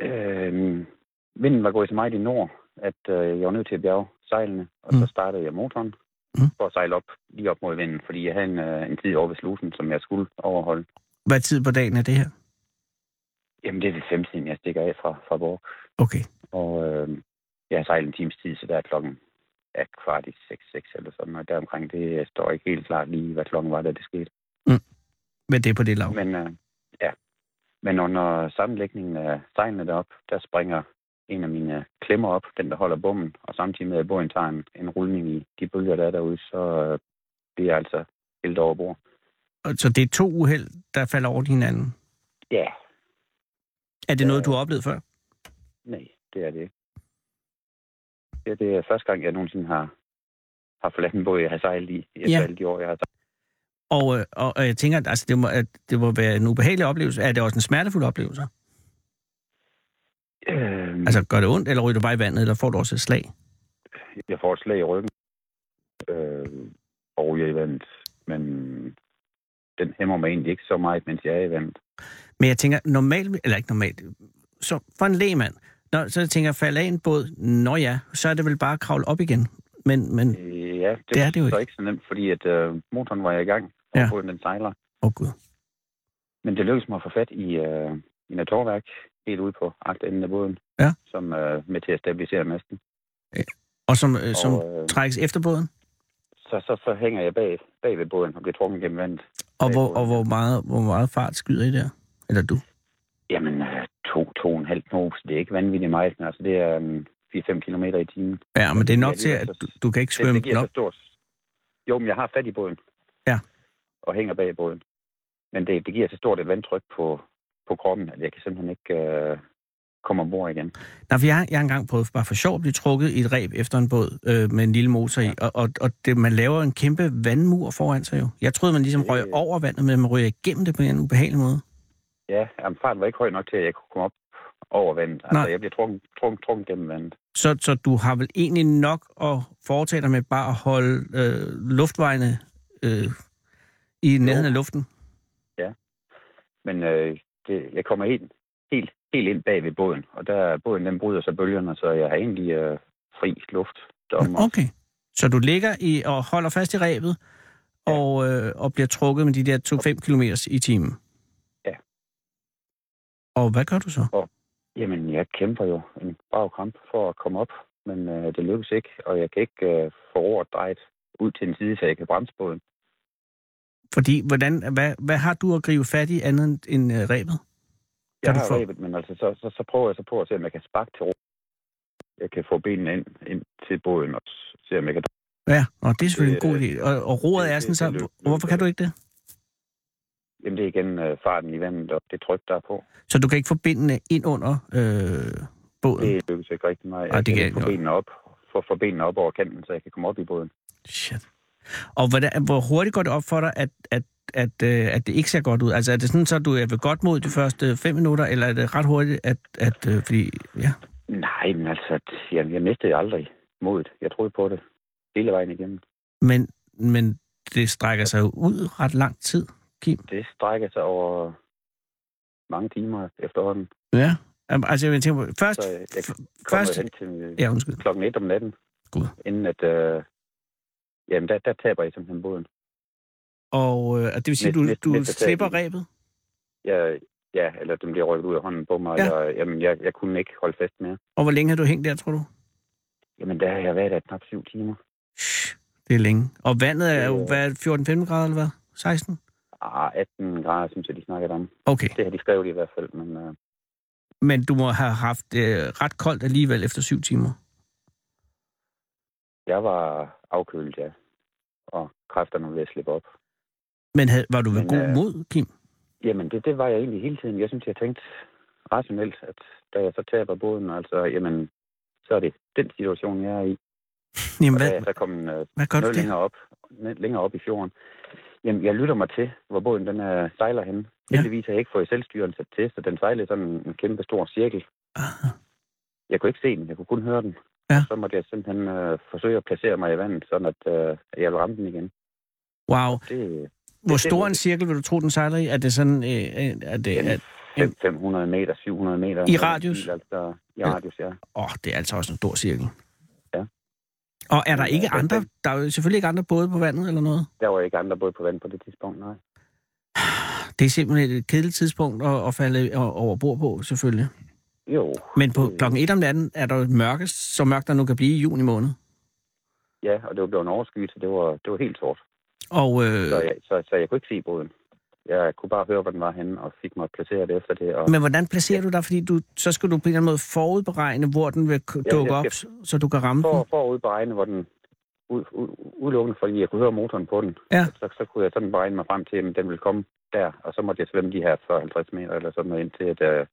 Øhm, vinden var gået så meget i nord, at øh, jeg var nødt til at bjerge sejlene, og mm. Så startede jeg motoren Mm. for at sejle op, lige op mod vinden, fordi jeg havde en, øh, en tid over ved slusen, som jeg skulle overholde. Hvad tid på dagen er det her? Jamen, det er det fem siden, jeg stikker af fra, fra Borg. Okay. Og øh, jeg har sejlet en times tid, så der er klokken er kvart i 6, 6 eller sådan, og deromkring, det står ikke helt klart lige, hvad klokken var, da det skete. Men det er på det lav. Men øh, ja, men under sammenlægningen af sejlene derop, der springer en af mine klemmer op, den der holder bommen, og samtidig med at båden tager en, en rulning i de bølger, der er derude, så øh, bliver jeg altså helt over bord. Så det er to uheld, der falder over hinanden. Ja, Er det noget, du har oplevet før? nej, det er det ikke. Det, det er første gang, jeg nogensinde har, har forladt en båd, jeg har sejlet i, efter Ja. alle de år, jeg har sejlet. Og, øh, og, og jeg tænker, at altså, det, må, at det må være en ubehagelig oplevelse. Er det også en smertefuld oplevelse? Øh, Altså, gør det ondt, eller ryger du bare i vandet, eller får du også et slag? Jeg får et slag i ryggen øh, og ryger i vandet, men den hæmmer mig egentlig ikke så meget, mens jeg er i vandet. Men jeg tænker, normalt, eller ikke normalt, så for en lægmand, når, så tænker jeg, falde af en båd, nå ja, så er det vel bare at kravle op igen. Men, men, Øh, Ja, det, Det er det jo ikke. ikke så nemt, fordi at øh, motoren var i gang, og Ja. ja. båden den sejler. åh oh gud. Men det lykkedes mig at få fat i, øh, i naturværk helt ude på agtenden af båden, Ja. som er med til at stabilisere masten. Og som, øh, som og, øh, trækkes efter båden? så, så, så hænger jeg bag, bag ved båden og bliver trukket gennem vandet. Og, hvor, båden, og hvor, meget, hvor meget fart skyder I der? Eller du? Jamen, øh, to, to og en halv knop, det er ikke vanvittigt meget, men altså det er um, 4-5 km i timen. Ja, men det er nok Ja, til, at du, du kan ikke svømme det så stort. Jo, men jeg har fat i båden. Ja. Og hænger bag båden. Men det, det giver så stort et vandtryk på, på kroppen, at jeg kan simpelthen ikke øh, komme ombord igen. Nej, for jeg, jeg har engang prøvet bare for sjov at blive trukket i et reb efter en båd øh, med en lille motor i, og, og, og det, man laver en kæmpe vandmur foran sig jo. Jeg troede, man ligesom røg over vandet, men man røg igennem det på en ubehagelig måde. Ja, jamen, farten var ikke høj nok til, at jeg kunne komme op over vandet. Altså, Nej. jeg bliver trukket, trukket, trukket gennem vandet. Så, så du har vel egentlig nok at foretage dig med bare at holde øh, luftvejene øh, i nærheden af luften? Men øh, det, jeg kommer helt, helt, helt ind bag ved båden, og der båden den bryder så bølgerne, så jeg har egentlig øh, fri luft derom. Okay. Så du ligger i og holder fast i rebet, Ja. og, øh, og bliver trukket med de der 2-5 km i timen? Og hvad gør du så? Jamen, jeg kæmper jo en brav kamp for at komme op, men øh, det lykkes ikke, og jeg kan ikke øh, få roret drejet ud til en side, så jeg kan bremse båden. Fordi, hvordan, hvad, hvad har du at gribe fat i andet end- øh, rebet? Jeg har få- rebet, men altså, så, så, så prøver jeg så på at se, om jeg kan sparke til ro. Jeg kan få benene ind, ind til båden og se, om jeg kan... Ja, og det er selvfølgelig en god idé. Og, og roret er sådan, så hvorfor kan du ikke det? Jamen, det er igen øh, farten i vandet og det tryk, der er på. Så du kan ikke få benene ind under øh, båden? Det lykkes ikke rigtig meget. Ej, Jeg det kan ikke få benene op, få, få benene op over kanten, så jeg kan komme op i båden. Shit. Og hvordan, hvor hurtigt går det op for dig, at, at, at, øh, at det ikke ser godt ud? Altså er det sådan, så du er ved godt mod de første fem minutter, eller er det ret hurtigt, at, at øh, fordi, ja, Nej, men altså, jeg, jeg mistede aldrig modet. Jeg troede på det hele vejen igennem. men, men det strækker sig jo ud ret lang tid, Kim. Det strækker sig over mange timer efterhånden. Ja. Altså, jeg tænker på, først, Så jeg, jeg først, hen til ja, undskyld. klokken et om natten. Gud. Inden at, øh, jamen, der, der taber jeg simpelthen båden. Og øh, det vil sige, Næste- du, næste- du næste slipper rebet? Jeg, ja, eller den bliver rykket ud af hånden på mig. Ja. Ja. Og, jamen, jeg, jeg kunne ikke holde fast mere. Og hvor længe har du hængt der, tror du? Jamen, der har jeg været der knap syv timer. Det er længe. Og vandet er jo, hvad, 14-15 grader, eller hvad? 16? Ah, 18 grader, synes jeg, de snakkede om. Okay. Det har de skrevet i hvert fald, men øh, Men du må have haft øh, ret koldt alligevel efter syv timer. jeg var afkølet, ja. Og kræfterne var ved at slippe op. Men havde, var du ved Men, god øh, mod, Kim? Jamen, det, det var jeg egentlig hele tiden. Jeg synes, jeg tænkte rationelt, at da jeg så taber båden, altså, jamen, så er det den situation, jeg er i. Jamen, Og da hvad, jeg så kom uh, hvad gør du længere op, længere op i fjorden, jamen, jeg lytter mig til, hvor båden den uh, sejler hen. Ja. Heldigvis har jeg ikke fået selvstyren sat til, så den sejlede sådan en kæmpe stor cirkel. Ah, Jeg kunne ikke se den, jeg kunne kun høre den. Ja. Og så måtte jeg simpelthen uh, forsøge at placere mig i vandet, sådan at uh, jeg ville ramme den igen. Wow. Det Hvor stor en cirkel vil du tro, den sejler i? Er det sådan... Øh, øh, er det, er er, fem- 500 meter, 700 meter. I radius? Altså, I radius, ja. åh, det er altså også en stor cirkel. Og er der ikke andre... Der er jo selvfølgelig ikke andre både på vandet eller noget. Der var ikke andre både på vand på det tidspunkt, nej. Det er simpelthen et kedeligt tidspunkt at, at falde over bord på, selvfølgelig. Jo. Men på det- klokken et om natten er der jo mørkest, så mørkt der nu kan blive i juni måned. Ja, og det var blevet en overskyet, så det var, det var helt sort. Og øh, Så, jeg, så, så jeg kunne ikke se båden. Jeg kunne bare høre, hvor den var henne, og fik mig placeret efter det. Og, Men hvordan placerer du dig? Fordi du, så skal du på en eller anden måde forudberegne, hvor den vil dukke op, skal- så du kan ramme for, den. for at udberegne, hvor den ud, ud, udelukkende, fordi jeg kunne høre motoren på den. Ja. Så, så kunne jeg sådan beregne mig frem til, at den ville komme der, og så måtte jeg svømme de her 40-50 meter eller sådan noget, indtil at, øh,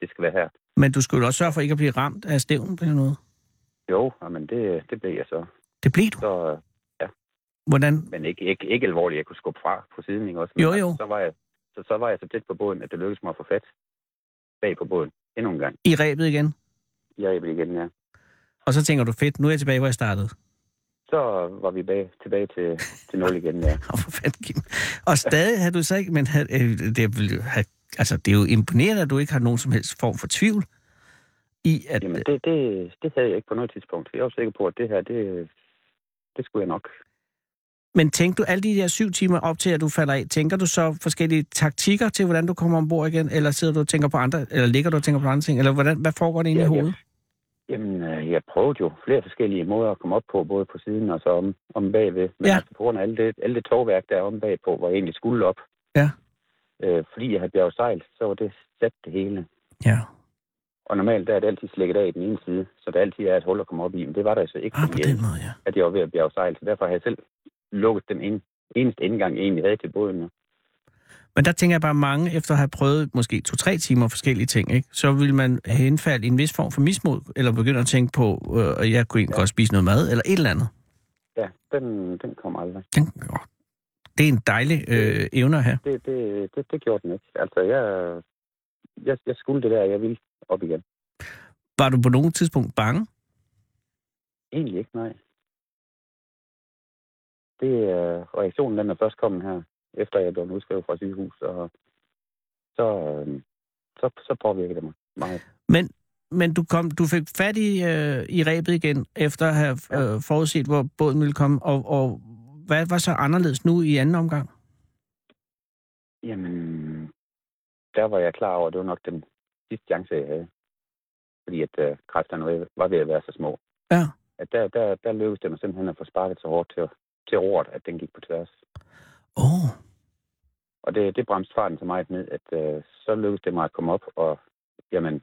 det skal være her. Men du skulle jo også sørge for ikke at blive ramt af stævnen på noget. Jo, men det, det blev jeg så. Det blev du. så Hvordan? men ikke, ikke, ikke alvorligt, jeg kunne skubbe fra på siden, ikke også? Men Jo, jo. altså, Så var, jeg, så, så var jeg så tæt på båden, at det lykkedes mig at få fat bag på båden endnu en gang. I rebet igen. Jeg er igen, ja. Og så tænker du, fedt, nu er jeg tilbage, hvor jeg startede. Så var vi bag, tilbage til, til 0 igen, ja. Og for fanden, Kim. Og stadig har du så ikke, men havde, øh, det, vil jo have, altså, det er jo imponerende, at du ikke har nogen som helst form for tvivl i, at... Jamen, det, det, det havde jeg ikke på noget tidspunkt. Jeg var sikker på, at det her, det, det skulle jeg nok. Men tænkte du alle de der syv timer op til, at du falder af, tænker du så forskellige taktikker til, hvordan du kommer ombord igen? Eller sidder du og tænker på andre, eller ligger du og tænker på andre ting? Eller hvordan, hvad foregår det i Ja, ja. hovedet? Jamen, øh, jeg prøvede jo flere forskellige måder at komme op på, både på siden og så om, om bagved. Men Ja. altså, på grund af alle det, alle det togværk, der er om bagpå, hvor jeg egentlig skulle op. Ja. Øh, fordi jeg havde bjerget sejl, så var det sat det hele. Ja. Og normalt der er det altid slækket af i den ene side, så der altid er et hul at komme op i. Men det var der så ikke, Ah, på den måde, ja. at jeg var ved at bjerge sejl. Så derfor har jeg selv lukket den en, eneste indgang, jeg egentlig havde til båden. Men der tænker jeg bare, mange efter at have prøvet måske to-tre timer forskellige ting, ikke? så vil man henfalde i en vis form for mismod, eller begynde at tænke på, øh, at jeg kunne egentlig Ja. godt spise noget mad, eller et eller andet. Ja, den, den kom aldrig. Den, åh, det er en dejlig øh, evne at have. Det, det, det, det gjorde den ikke. Altså, jeg, jeg, jeg skulle det der, jeg ville op igen. Var du på nogen tidspunkt bange? Egentlig ikke, nej. Det er reaktionen, den er først kommet her, efter jeg blev udskrevet fra sygehus, og så, øh, så, så påvirker det mig meget. Men, men du, kom, du fik fat i, øh, i rebet igen, efter at have øh, forudset, hvor båden ville komme, og, og hvad var så anderledes nu i anden omgang? Jamen, der var jeg klar over, at det var nok den sidste chance, jeg havde. Fordi at øh, kræfterne var- var ved at være så små. Ja. At der, der, der lykkedes det mig simpelthen at få sparket så hårdt til, til roret, at den gik på tværs. Åh, oh, Og det, det bremste farten så meget ned, at øh, så lykkedes det mig at komme op og, jamen,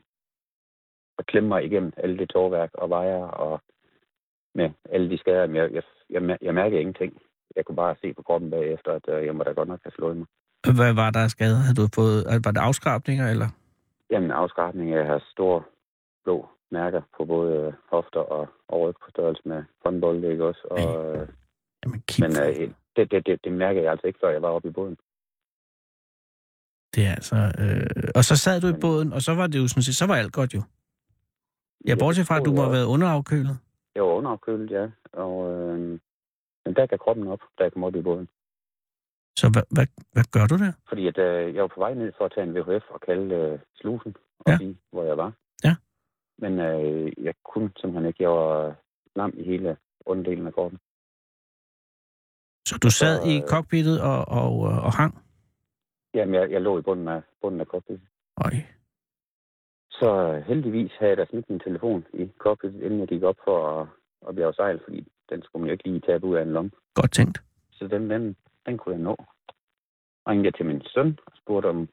at klemme mig igennem alle det tårværk og vejer og med alle de skader. Men jeg, jeg, jeg, jeg mærkede ingenting. Jeg kunne bare se på kroppen bagefter, at øh, jeg må da godt nok have slået mig. hvad var der af skader? Havde du fået, var det afskrabninger, eller? Jamen, afskrabning, jeg har store blå mærker på både øh, hofter og, og ryg på størrelse med håndbolde, ikke også? Og, øh, Jamen, kig, men øh, det, det, det, det mærkede jeg altså ikke, før jeg var oppe i båden. det er altså... Øh, og så sad du i båden, og så var det jo sådan set, så var alt godt jo. Ja, bortset fra, at du må have været underafkølet. Jeg var underafkølet, ja. Og, øh, men der gav kroppen op, da jeg kom op i båden. Så hvad, hvad, hvad gør du der? Fordi at, øh, jeg var på vej ned for at tage en VHF og kalde øh, slusen og Ja. ja. sige, hvor jeg var. Ja. Men øh, jeg kunne simpelthen ikke. Jeg var lam i hele underdelen af kroppen. Så du sad Så, i øh, cockpittet og, og, øh, og hang? Jamen, jeg, jeg lå i bunden af, bunden af cockpit. Øj. Så øh, heldigvis havde jeg da smidt min telefon i cockpit, inden jeg gik op for at, at bjerge sejl, fordi den skulle man jo ikke lige tabe ud af en lomme. Godt tænkt. Så den, den, den kunne jeg nå. Og ringede jeg til min søn og spurgte, om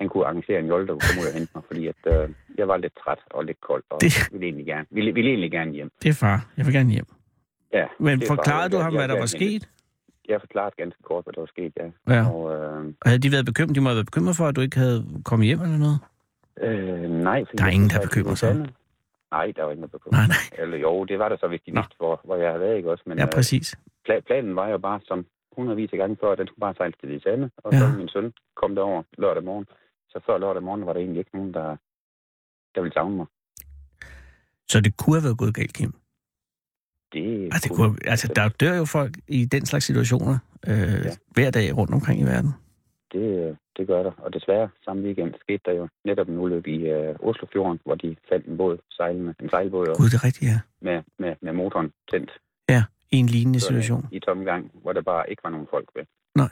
han kunne arrangere en jolle, der kunne komme ud og hente mig, fordi at, øh, jeg var lidt træt og lidt kold, og det... ville, egentlig gerne, ville, ville egentlig gerne hjem. Det er far. Jeg vil gerne hjem. Ja, Men forklarede du ham, jeg- hvad der var sket? Jeg forklarede ganske kort, hvad der var sket, ja. Ja. Og, øh, Og havde de været bekymret? De må have været bekymret for, at du ikke havde kommet hjem eller noget? øh, nej, Der er ingen, der bekymrer sig. Nej, der var ingen, der bekymrer Nej, nej. Eller jo, det var der så, hvis de vidste, hvor, hvor jeg havde været, ikke også? Men Ja, øh, præcis. pla- planen var jo bare som hundredvis af gange før, at den skulle bare sejle til Hvide Sande, og Ja. så min søn kom derover lørdag morgen. Så før lørdag morgen var der egentlig ikke nogen, der, der ville savne mig. Så det kunne have været gået galt, Kim. Det, Altså, det kunne, altså der dør jo folk i den slags situationer øh, ja. hver dag rundt omkring i verden. det, det gør der. Og desværre, samme weekend skete der jo netop en ulykke i øh, Oslofjorden, hvor de fandt en båd sejlende, en sejlbåd Gud, det er rigtigt, ja. med, med, med motoren tændt I en lignende situation. i tomgang, hvor der bare ikke var nogen folk ved. Nej.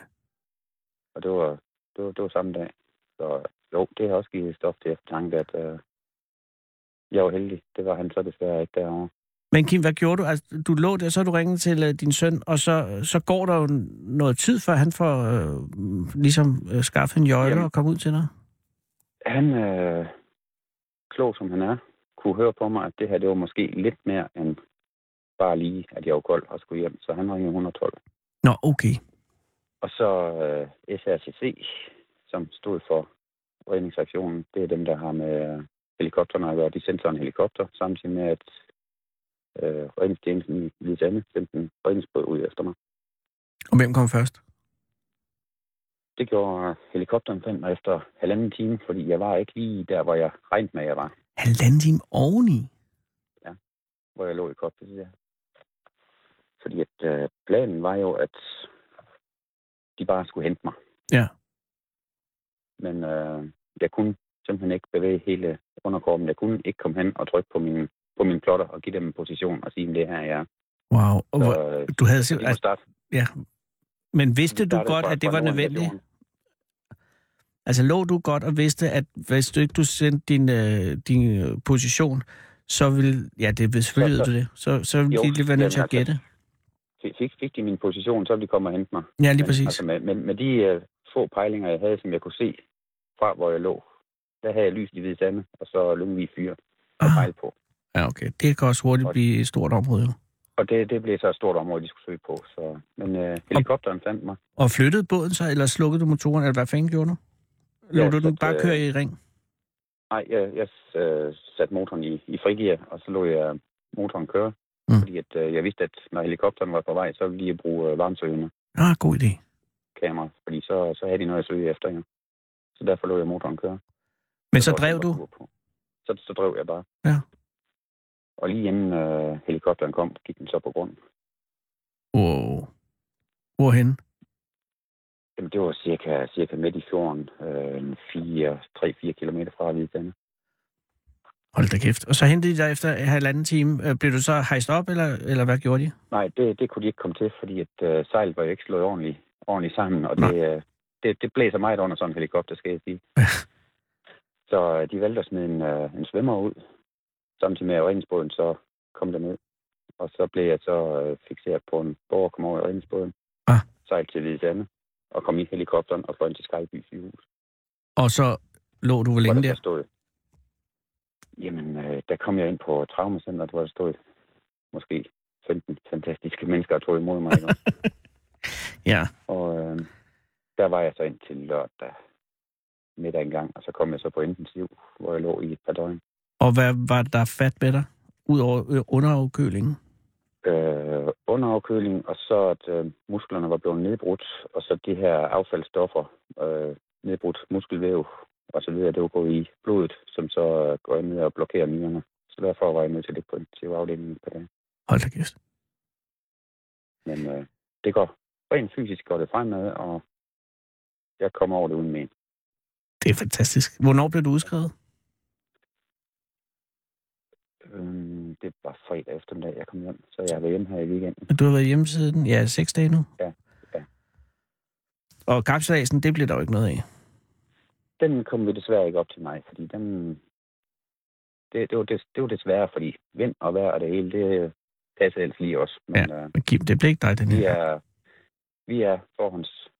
Og det var, det var, det var samme dag. Så jo, det har også givet stof til eftertanke, at øh, jeg var heldig. Det var han så desværre ikke derovre. Men Kim, hvad gjorde du? Altså, du lå der, så du ringet til uh, din søn, og så, så går der jo noget tid, før han får øh, ligesom øh, skaffet en jøjle Jamen. og komme ud til dig. Han, øh, klog som han er, kunne høre på mig, at det her det var måske lidt mere end bare lige, at jeg var kold og skulle hjem. Så han ringede 112. Nå, okay. Og så øh, SRCC, som stod for redningsaktionen, det er dem, der har med øh, helikopterne at gøre. De sendte så en helikopter, samtidig med, at øh, redningstjenesten i Hvide Sande sendte en redningsbåd ud efter mig. Og hvem kom først? Det gjorde helikopteren fandt mig efter halvanden time, fordi jeg var ikke lige der, hvor jeg regnede med, at jeg var, Halvanden time oveni. hvor jeg lå i cockpit. Ja. Fordi at, øh, planen var jo, at de bare skulle hente mig. Ja. Men øh, jeg kunne simpelthen ikke bevæge hele underkroppen. Jeg kunne ikke komme hen og trykke på min, på min plotter og give dem en position og sige, at det her er jeg. Wow. Og, Så, hvor, øh, du havde så de må simpelthen... starte. Ja. Men vidste du godt, at det var nødvendigt? Altså lå du godt og vidste, at hvis du ikke du sendte din, øh, din øh, position, så vil... Ja, det selvfølgelig Så- så- du det. Så, så vil Jo, de lige være nødt til at jamen, gætte. Fik, fik, fik de min position, så ville de komme og hente mig. Ja, lige Men, præcis. Altså med, med, med de uh, få pejlinger, jeg havde, som jeg kunne se fra, hvor jeg lå, der havde jeg lys i hvide sande, og så Lyngvig fyr at Ah, pejle på. Ja, okay. Det kan også hurtigt blive et stort område. jo. Og det, det blev så et stort område, de skulle søge på. Så, men uh, helikopteren fandt mig. Og flyttede båden så, eller slukkede du motoren, eller hvad fanden gjorde du? Lå Jeg du den bare øh, køre i ring? Nej, jeg, jeg uh, satte motoren i, i frigear, og så lå jeg motoren køre. Mm. Fordi at, uh, jeg vidste, at når helikopteren var på vej, så ville de bruge uh, varmsøgende Ah, god idé. kamera. Fordi så, så havde de noget at søge efter, ja. Så derfor lå jeg motoren køre. Men så tror, drev du? Så, så drev jeg bare. Ja. Og lige inden øh, helikopteren kom, gik den så på grund. Wow. Hvorhen? Jamen, det var cirka, cirka midt i fjorden, øh, 3-4 kilometer fra Hvidtande. Hold da kæft. Og så hentede de dig efter en halvanden time. Øh, Blev du så hejst op, eller, eller hvad gjorde de? Nej, det, det kunne de ikke komme til, fordi at, øh, sejlet var jo ikke slået ordentligt, ordentligt sammen, og Nej. det, øh, det, det blæser meget under sådan en helikopter, skal jeg sige. så øh, de valgte at smide en, øh, en svømmer ud, samtidig med at redningsbåden så kom der ned. Og så blev jeg så øh, fixeret på en borger, kom over i redningsbåden, Ah. sejlede til Hvidtande, og kom i helikopteren og fløj ind til Skyby sygehus. Og så lå du hvor længe der stod, jamen, øh, der kom jeg ind på traumacenteret, hvor der stod måske 15 fantastiske mennesker, der tog imod mig. Ja. og øh, der var jeg så ind til lørdag middag en gang, og så kom jeg så på intensiv, hvor jeg lå i et par døgn. Og hvad var der fat med dig? Udover øh, underafkølingen? Øh, underafkøling, og så at øh, musklerne var blevet nedbrudt, og så de her affaldsstoffer, øh, nedbrudt muskelvæv og så videre, det var gået i blodet, som så øh, går ned og blokerer nyrerne. Så derfor var jeg nødt til at ligge på intensivafdelingen på det. Hold da kæft. Men øh, det går rent fysisk går det fremad, og jeg kommer over det uden men. Det er fantastisk. Hvornår blev du udskrevet? Øhm, det var fredag eftermiddag, jeg kom hjem, så jeg har været hjemme her i weekenden. Du har været hjemme siden, ja, seks dage nu? Ja, ja. Og kapselasen, det blev der jo ikke noget af. Den kom vi desværre ikke op til mig, fordi den... Det, det, var, det, det var desværre, fordi vind og vejr og det hele, det passer ellers lige også. Men ja. øh, Men Kim, det blev ikke dig, den vi, her. er, vi er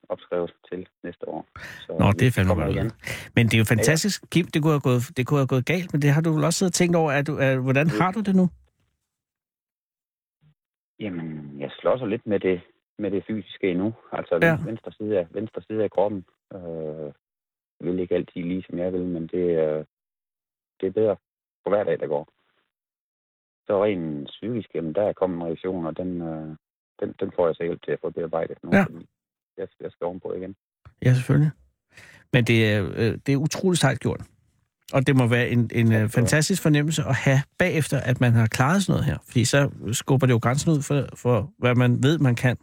forhåndsopskrevet til næste år. Så Nå, det er fandme godt. igen. Men det er jo fantastisk. Kim, det kunne, have gået, det kunne have gået galt, men det har du vel også siddet og tænkt over. Er du, er, hvordan har du det nu? Jamen, jeg slår så lidt med det, med det fysiske endnu. Altså Ja. ja. venstre, side af, venstre side af kroppen. Øh, vil ikke altid lige, som jeg vil, men det, øh, det er bedre på hver dag, der går. Så rent psykisk, jamen, der er kommet en reaktion, og den, øh, den, den får jeg så hjælp til at få bearbejdet nu. Ja. fordi Jeg, jeg skal ovenpå igen. Ja, selvfølgelig. Men det er, øh, det er utroligt sejt gjort. Og det må være en, en Ja, øh, det er- fantastisk fornemmelse at have bagefter, at man har klaret sådan noget her. Fordi så skubber det jo grænsen ud for, for hvad man ved, man kan.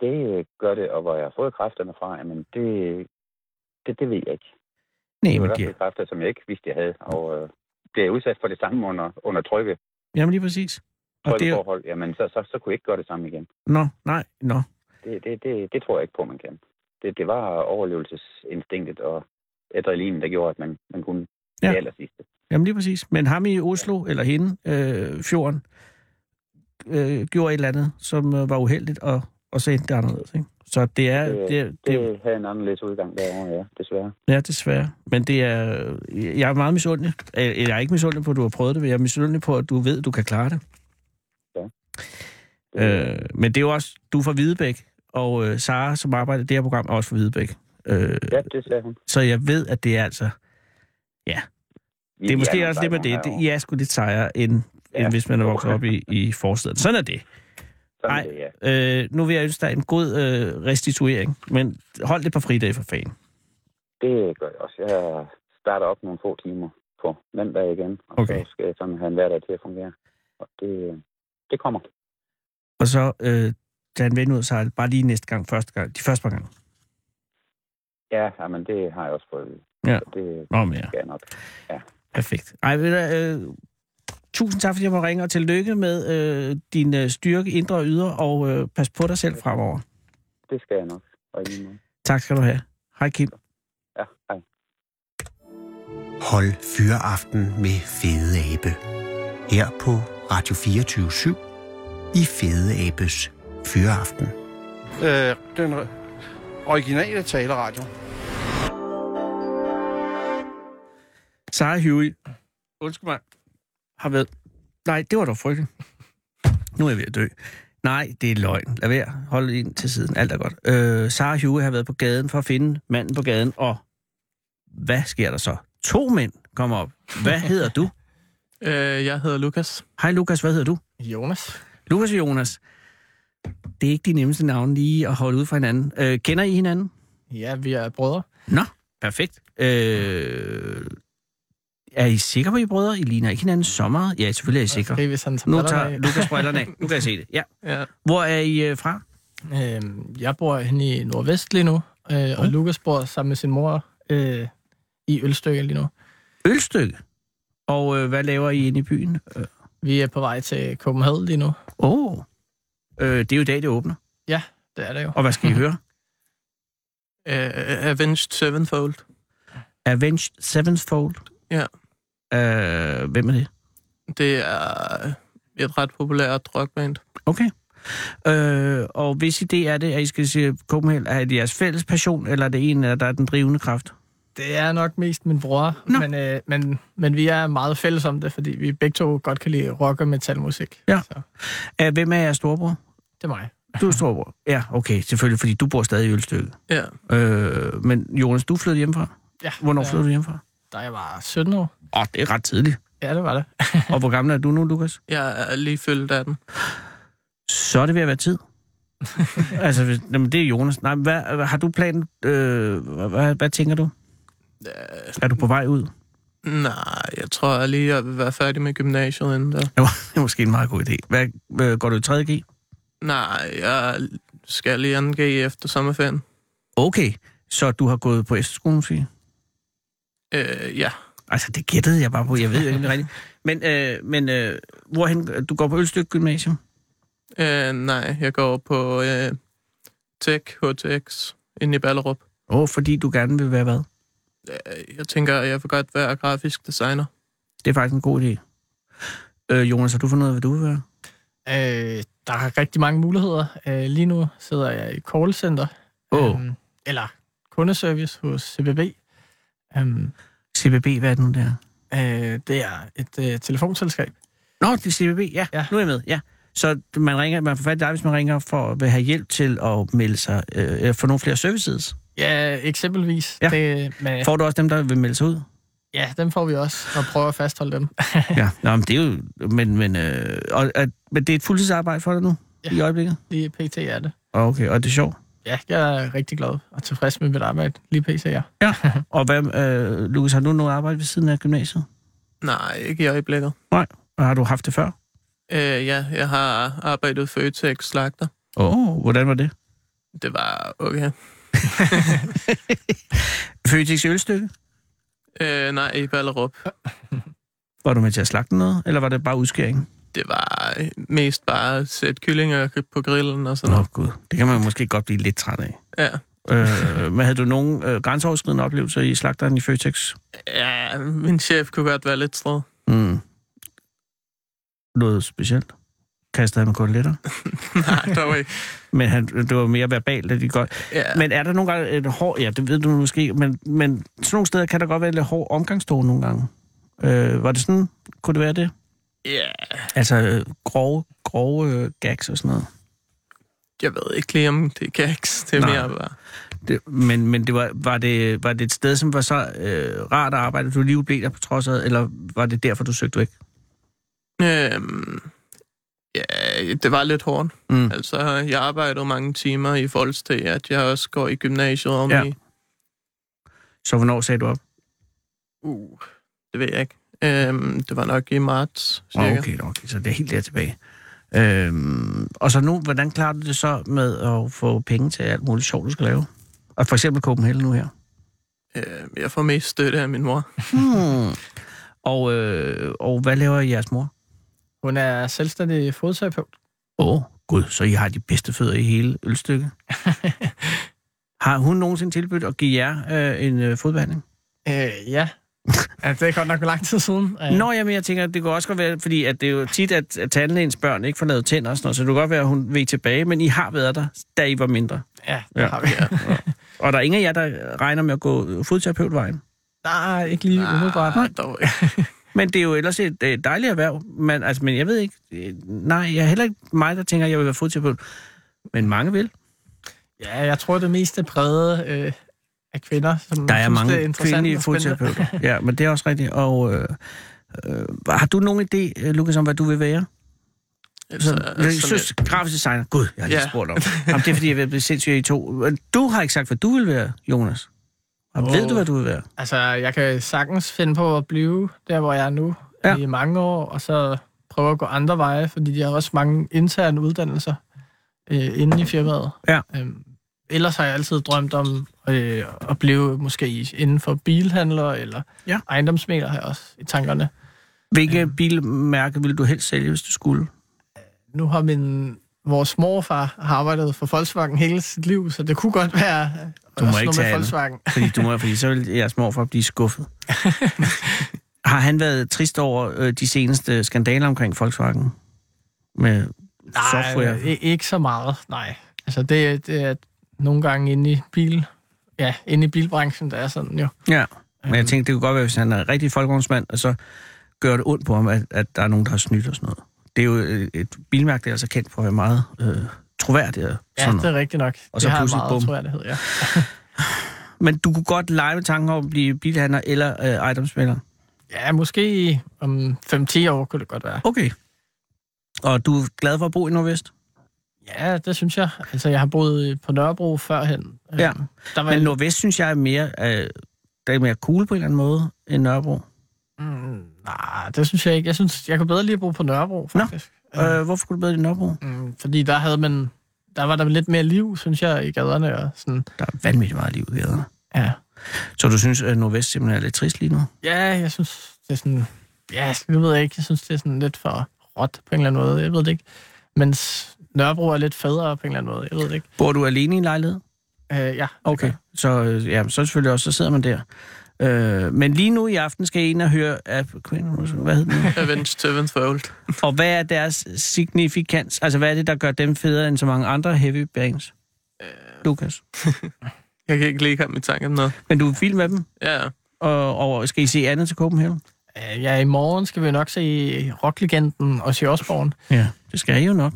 Det øh, gør det, og hvor jeg har fået kræfterne fra, jamen det, det, det ved jeg ikke. Nej, Det var men i hvert de, fald kræfter, som jeg ikke vidste, jeg havde. Og øh, det er udsat for det samme under, under trykket. jamen lige præcis. Og det er Trykkeforhold, jamen så, så, så kunne jeg ikke gøre det samme igen. nå, nej, nå. Det, det, det, det tror jeg ikke på, man kan. Det, det var overlevelsesinstinktet og adrenalinen, der gjorde, at man, man kunne Ja. ja. det aller sidste. Jamen lige præcis. Men ham i Oslo, eller hende, øh, fjorden, øh, gjorde et eller andet, som øh, var uheldigt, og, og så endte det anderledes. Ikke? Så det er, Det, det, det, det, havde en anderledes udgang derovre, ja, desværre. ja, desværre. Men det er, jeg er meget misundelig. Øh, Jeg er ikke misundelig på, at du har prøvet det, men jeg er misundelig på, at du ved, at du kan klare det. Det, Øh, men det er jo også, du er fra Hvidebæk, og øh, Sara, som arbejder i det her program, er også fra Hvidebæk. Øh, ja, det sagde hun. så jeg ved, at det er altså... Vi, Det er måske også det med det. det. I er sgu lidt sejere, end, ja. Ja. end hvis man er vokset op i, i forstaden. Sådan er det. Sådan Ej. det, ja. Øh, nu vil jeg ønske dig en god øh, restituering, men hold det på fridag for fanden. Det gør jeg også. Jeg starter op nogle få timer på mandag igen, og Okay. så skal jeg sådan have en hverdag til at fungere. Og det, det kommer. Og så øh, tage en ven ud og sejle bare lige næste gang, første gang, de første par gange. Ja, men det har jeg også fået. Ja. Så det Nå, men ja, skal jeg nok. perfekt. Ej, ved du, øh, tusind tak, fordi jeg må ringe, og tillykke med øh, din øh, styrke, indre og ydre, og øh, pas på dig selv fremover. Det skal jeg nok. Og. Tak skal du have. Hej Kim. Ja, hej. Hold Fyraften med Fede Abe. Her på Radio 24 i Fede Abes Fyraften. Øh, den originale taleradio. Sarah Huey, undskyld mig, har været... Nej, det var dog frygteligt. Nu er jeg ved at dø. Nej, det er løgn. Lad være. Hold ind til siden. Alt er godt. Øh, Sarah Huey har været på gaden for at finde manden på gaden, og hvad sker der så? To mænd kommer op. Hvad hedder du? Øh, jeg hedder Lukas. Hej Lukas, hvad hedder du? Jonas. Lukas og Jonas. Det er ikke de nemmeste navne lige at holde ud fra hinanden. Øh, kender I hinanden? Ja, vi er brødre. Nå, perfekt. Øh, er I sikre på, I er brødre? I ligner ikke hinanden så meget? Ja, selvfølgelig er I sikre. Okay, hvis han tager Nu tager. Lukas brillerne af. Nu kan jeg se det. Ja. Ja. Hvor er I øh, fra? Øhm, jeg bor henne i Nordvest lige nu, øh, og Oh. Lukas bor sammen med sin mor øh, i Ølstykke lige nu. Ølstykke. Og øh, hvad laver I inde i byen? Åh, Vi er på vej til Copenhagen lige nu. oh. Øh, det er jo i dag, det åbner. Ja, det er det jo. Og hvad skal I høre? Øh, Avenged Sevenfold. Avenged Sevenfold? Ja. Øh, hvem er det? Det er et ret populært rockband. Okay. Øh, og hvis idé er det, at I skal se Copenhagen, er det jeres fælles passion, eller er det en, der er den drivende kraft? Det er nok mest min bror, men, øh, men, men vi er meget fælles om det, fordi vi begge to godt kan lide rock og metalmusik. Ja. Så Øh, hvem er jeres storebror? Det er mig. Du er storebror. Ja, okay, selvfølgelig, fordi du bor stadig i Ølstykke. Ja. Øh, men Jonas, du flyttede hjemmefra? ja Hvornår ja. flyttede du hjemmefra? Da jeg var 17 år. Åh, oh, det er ret tidligt. Ja, det var det. Og hvor gammel er du nu, Lukas? Jeg er lige fyldt af den. Så er det ved at være tid. altså, hvis- jamen, det er Jonas. Nej, hvad, har du planen? Øh, hvad, hvad tænker du? Øh, Er du på vej ud? nej, jeg tror lige, jeg vil være færdig med gymnasiet inden der. Det er måske en meget god idé. Hvad, øh, går du i 3.G? Nej, jeg skal lige 2G efter sommerferien. Okay, så du har gået på efterskolen, måske? Øh, ja. Altså, det gættede jeg bare på. Jeg ved jo ikke, rigtigt. Men, øh, men øh, hvorhen? Du går på Ølstykke Gymnasium? Øh, nej, jeg går på øh, Tech HTX inde i Ballerup. Åh, oh, fordi du gerne vil være hvad? Øh, Jeg tænker, jeg vil godt være grafisk designer. Det er faktisk en god idé. Øh, Jonas, har du fundet ud af, hvad du vil være? Øh, der er rigtig mange muligheder. Øh, lige nu sidder jeg i callcenter. Åh. Øhm, eller kundeservice hos CBB. Øhm, CBB, hvad er det nu der? øh, det er et øh, telefonselskab. Nå, det er CBB, ja. ja. Nu er jeg med, ja. Så man ringer, man får fat i dig, hvis man ringer for at have hjælp til at melde sig, øh, få nogle flere services. Ja, eksempelvis. Ja. Det, med, Får du også dem, der vil melde sig ud? Ja, dem får vi også, og prøver at fastholde dem. ja. Nå, men det er jo... Men, men, øh, og, at, men det er et fuldtidsarbejde for dig nu? Ja. I øjeblikket? Lige pt. er det. Okay, og det er sjovt? Ja, jeg er rigtig glad og tilfreds med mit arbejde. Lige pt. ja. Ja. og hvad, øh, Lukas, har du noget arbejde ved siden af gymnasiet? Nej, ikke i øjeblikket. Og har du haft det før? Øh, ja, jeg har arbejdet for Øtex Slagter. Åh, oh, hvordan var det? Det var okay. Føtex ølstykke? Øh, nej, i Ballerup. Var du med til at slagte noget, eller var det bare udskæring? Det var øh, mest bare at sætte kyllinger på grillen og sådan Nå, noget. gud. Det kan man måske godt blive lidt træt af. Ja. Øh, men havde du nogen øh, grænseoverskridende oplevelser i slagteren i Føtex? ja, min chef kunne godt være lidt stræd. Mm. Noget specielt? Kastede han med koteletter? nej, dog ikke. Men han, det var mere verbalt, at de godt. Ja, Men er der nogle gange et hård... Ja, det ved du måske, men, men sådan nogle steder kan der godt være lidt hård omgangstone nogle gange. Øh, var det sådan? Kunne det være det? ja, Altså øh, grove, grove øh, gags og sådan noget. jeg ved ikke lige, om det er gags. Det er Nej. mere bare... Det, men men det var, var, det, var det et sted, som var så øh, rart at arbejde, at du lige blev der på trods af, eller var det derfor, du søgte væk? Øhm, ja, det var lidt hårdt. Mm. Altså, jeg arbejdede mange timer i forhold til, at jeg også går i gymnasiet om Ja. i... Så hvornår sagde du op? Uh, det ved jeg ikke. Øhm, det var nok i marts, cirka. Okay, okay, så det er helt der tilbage. Øhm, og så nu, hvordan klarer du det så med at få penge til alt muligt sjovt, du skal lave? Og for eksempel Copenhagen nu her. Øh, jeg får mest støtte af min mor. Hmm. Og, øh, og hvad laver jeres mor? Hun er selvstændig fodterapeut. Åh, oh, gud, så I har de bedste fødder i hele ølstykket. har hun nogensinde tilbudt at give jer øh, en øh, fodbehandling? Øh, ja, Ja, det er godt nok lang tid siden. Ja. Nå, jamen, jeg tænker, det kunne også godt være, fordi at det er jo tit, at, at tandlægens børn ikke får lavet tænder og sådan noget, så det kunne godt være, at hun vil tilbage, men I har været der, da I var mindre. Ja, det Ja. har vi. Og der er ingen af jer, der regner med at gå fodterapeutvejen. Nej, ikke lige umiddelbart. Nej, dog ikke. Men det er jo ellers et øh, dejligt erhverv. Men, altså, men jeg ved ikke, øh, nej, jeg er heller ikke mig, der tænker, at jeg vil være fodterapeut. Men mange vil. Ja, jeg tror, det meste er præget øh, af kvinder, som Der er synes, det mange interessant kvindelige og spændende. fodterapeuter. Ja, men det er også rigtigt. Og øh, øh, har du nogen idé, øh, Lukas, om hvad du vil være? Altså, Så, jeg sådan synes, grafisk designer. Gud, jeg har lige Ja. spurgt om. Jamen, det er, fordi jeg vil blive sindssyg i to. Du har ikke sagt, hvad du vil være, Jonas. Og Åh. ved du, hvad du vil være? Altså, jeg kan sagtens finde på at blive der, hvor jeg er nu Ja. i mange år, og så prøve at gå andre veje, fordi de har også mange interne uddannelser øh, inde i firmaet. Ja. Øhm, ellers har jeg altid drømt om øh, at blive måske inden for bilhandler eller Ja. ejendomsmæler har jeg også i tankerne. Hvilke bilmærke vil du helst sælge, hvis du skulle? Nu har min vores morfar har arbejdet for Volkswagen hele sit liv, så det kunne godt være Du må ikke tage. Volkswagen. Fordi, du må, fordi så vil jeres morfar blive skuffet. har han været trist over øh, de seneste skandaler omkring Volkswagen? Med software? Nej, i- ikke så meget, nej. Altså, det, det er nogle gange inde i bil... Ja, inde i bilbranchen, der er sådan jo. Ja, men jeg tænkte, det kunne godt være, hvis han er en rigtig folkevognsmand, og så gør det ondt på ham, at, at der er nogen, der har snydt og sådan noget. Det er jo et, et bilmærke, der er altså kendt for at være meget øh, troværdigt. Og Ja, sådan det er rigtigt nok. Og så det har meget bum. troværdighed, ja. Men du kunne godt lege med tanken om at blive bilhandler eller øh, ejendomsmælder? Ja, måske om 5-10 år kunne det godt være. Okay. Og du er glad for at bo i Nordvest? Ja, det synes jeg. Altså, jeg har boet på Nørrebro førhen. Ja. Øhm, Der var Men Nordvest synes jeg er mere, øh, der er mere cool på en eller anden måde end Nørrebro. Mm, nej, det synes jeg ikke. Jeg synes, jeg kunne bedre lige bo på Nørrebro, Nå. Faktisk. Øh, hvorfor kunne du bedre i Nørrebro? Mm, fordi der havde man... Der var der lidt mere liv, synes jeg, i gaderne. Og sådan. Der er vanvittigt meget liv i gaderne. Ja. Så du synes, at Nordvest simpelthen er lidt trist lige nu? Ja, jeg synes, det er sådan... Ja, jeg ved ikke. Jeg synes, det er sådan lidt for råt på en eller anden måde. Jeg ved det ikke. Mens Nørrebro er lidt federe på en eller anden måde. Jeg ved det ikke. Bor du alene i en lejlighed? Øh, ja. Okay, så, øh, ja, så selvfølgelig også, så sidder man der. Øh, men lige nu i aften skal I ind og høre, at, hvad hedder den? Avenged Sevenfold. og hvad er deres signifikans? Altså, hvad er det, der gør dem federe end så mange andre heavy bands? Lukas. Jeg kan ikke lige komme i tanke om noget. Men du er vild med dem, Ja, og, og skal I se andet til Copenhagen? Øh, Ja, i morgen skal vi nok se rocklegenden Ozzy Osbourne. Ja, det skal I jo nok.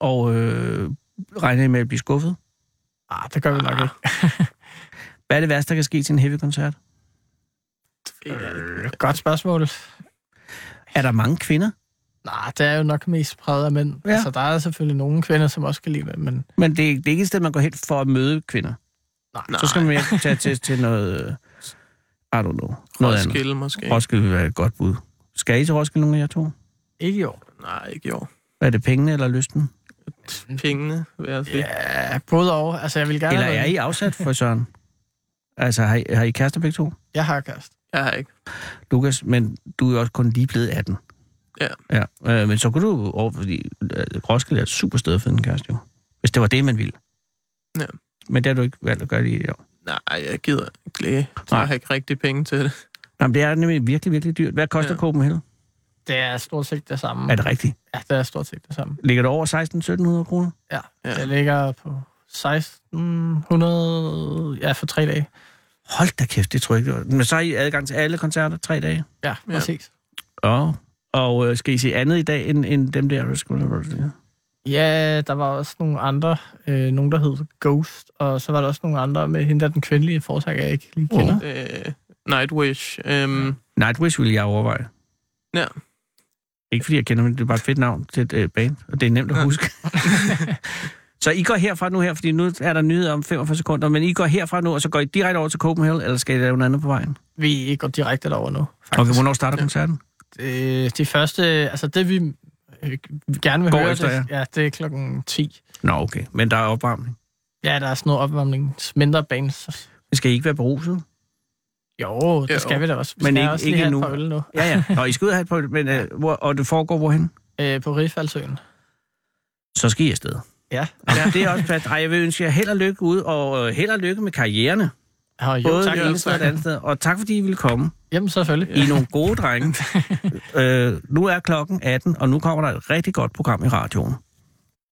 Og øh, regner I med at blive skuffet? Ah, det gør vi nok ikke. Hvad er det værste, der kan ske til en heavy-koncert? Øh, godt spørgsmål. Er der mange kvinder? Nej, det er jo nok mest præget af mænd. Ja. Altså, der er selvfølgelig nogle kvinder, som også kan lide det, men Men det, er- det er ikke et sted, man går hen for at møde kvinder. nej. Så skal man mere tage til, til noget... øh, I don't know. Noget andet. Roskilde måske. Roskilde vil være et godt bud. Skal I til Roskilde, nogle af jer to? Ikke i år. Nej, ikke i år. Er det pengene eller lysten? Pengene, vil jeg sige. Ja, både og. Altså, jeg vil gerne... Eller er I afsat for Søren? Altså, har I, har I kærester begge to? Jeg har kæreste. Jeg har ikke. Lukas, men du er jo også kun lige blevet 18. Ja. ja. Øh, men så kunne du over, fordi øh, Roskilde er et super sted for en kæreste, jo. Hvis det var det, man ville. Ja. Men det har du ikke valgt at gøre lige i år. Nej, jeg gider ikke. Nej. Jeg har ikke rigtig penge til det. Nå, men det er nemlig virkelig, virkelig dyrt. Hvad koster ja. Copenhagen? Det er stort set det samme. Er det rigtigt? Ja, det er stort set det samme. Ligger det over 16-1700 kroner? Ja, Ja. ja. det ligger på 1600... Ja, for tre dage. Hold da kæft, det tror jeg ikke. det var. Men så har I adgang til alle koncerter tre dage? Ja, præcis. Ja. Og øh, skal I se andet i dag end, end dem der? Ja, der var også nogle andre. Øh, nogen, der hed Ghost. Og så var der også nogle andre med hende, der den kvindelige forsager, jeg ikke lige kender. Øh, Nightwish. Øhm, Nightwish vil jeg overveje. Ja. Ikke fordi jeg kender dem, det er bare et fedt navn til et øh, band, og det er nemt at Ja. huske. så I går herfra nu her, fordi nu er der nyheder om 45 sekunder, men I går herfra nu, og så går I direkte over til Copenhagen, eller skal I lave noget andet på vejen? Vi går direkte derover nu, faktisk. Okay, hvornår starter Ja. koncerten? Det, de første, altså det vi øh, gerne vil Går høre, efter, det, ja, det er klokken 10. Nå, okay, men der er opvarmning. Ja, der er sådan noget opvarmning. Mindre bands. Skal I ikke være beruset? Jo, det Jo. skal vi da også. Vi Men skal ikke- også ikke endnu. et par øl nu. Ja, ja. Nå, I skal ud og have et på, men, øh, hvor, og det foregår hvorhen? Øh, på Rifaldsøen. Så skal I afsted. Ja. Ja. Det er også plads. Ej, jeg vil ønske jer held og lykke ud, og øh, held og lykke med karriererne. Og jo, Både tak. det ene og det andet sted. Og tak fordi I ville komme. Jamen, selvfølgelig. I er nogle gode drenge. øh, nu er klokken 18, og nu kommer der et rigtig godt program i radioen.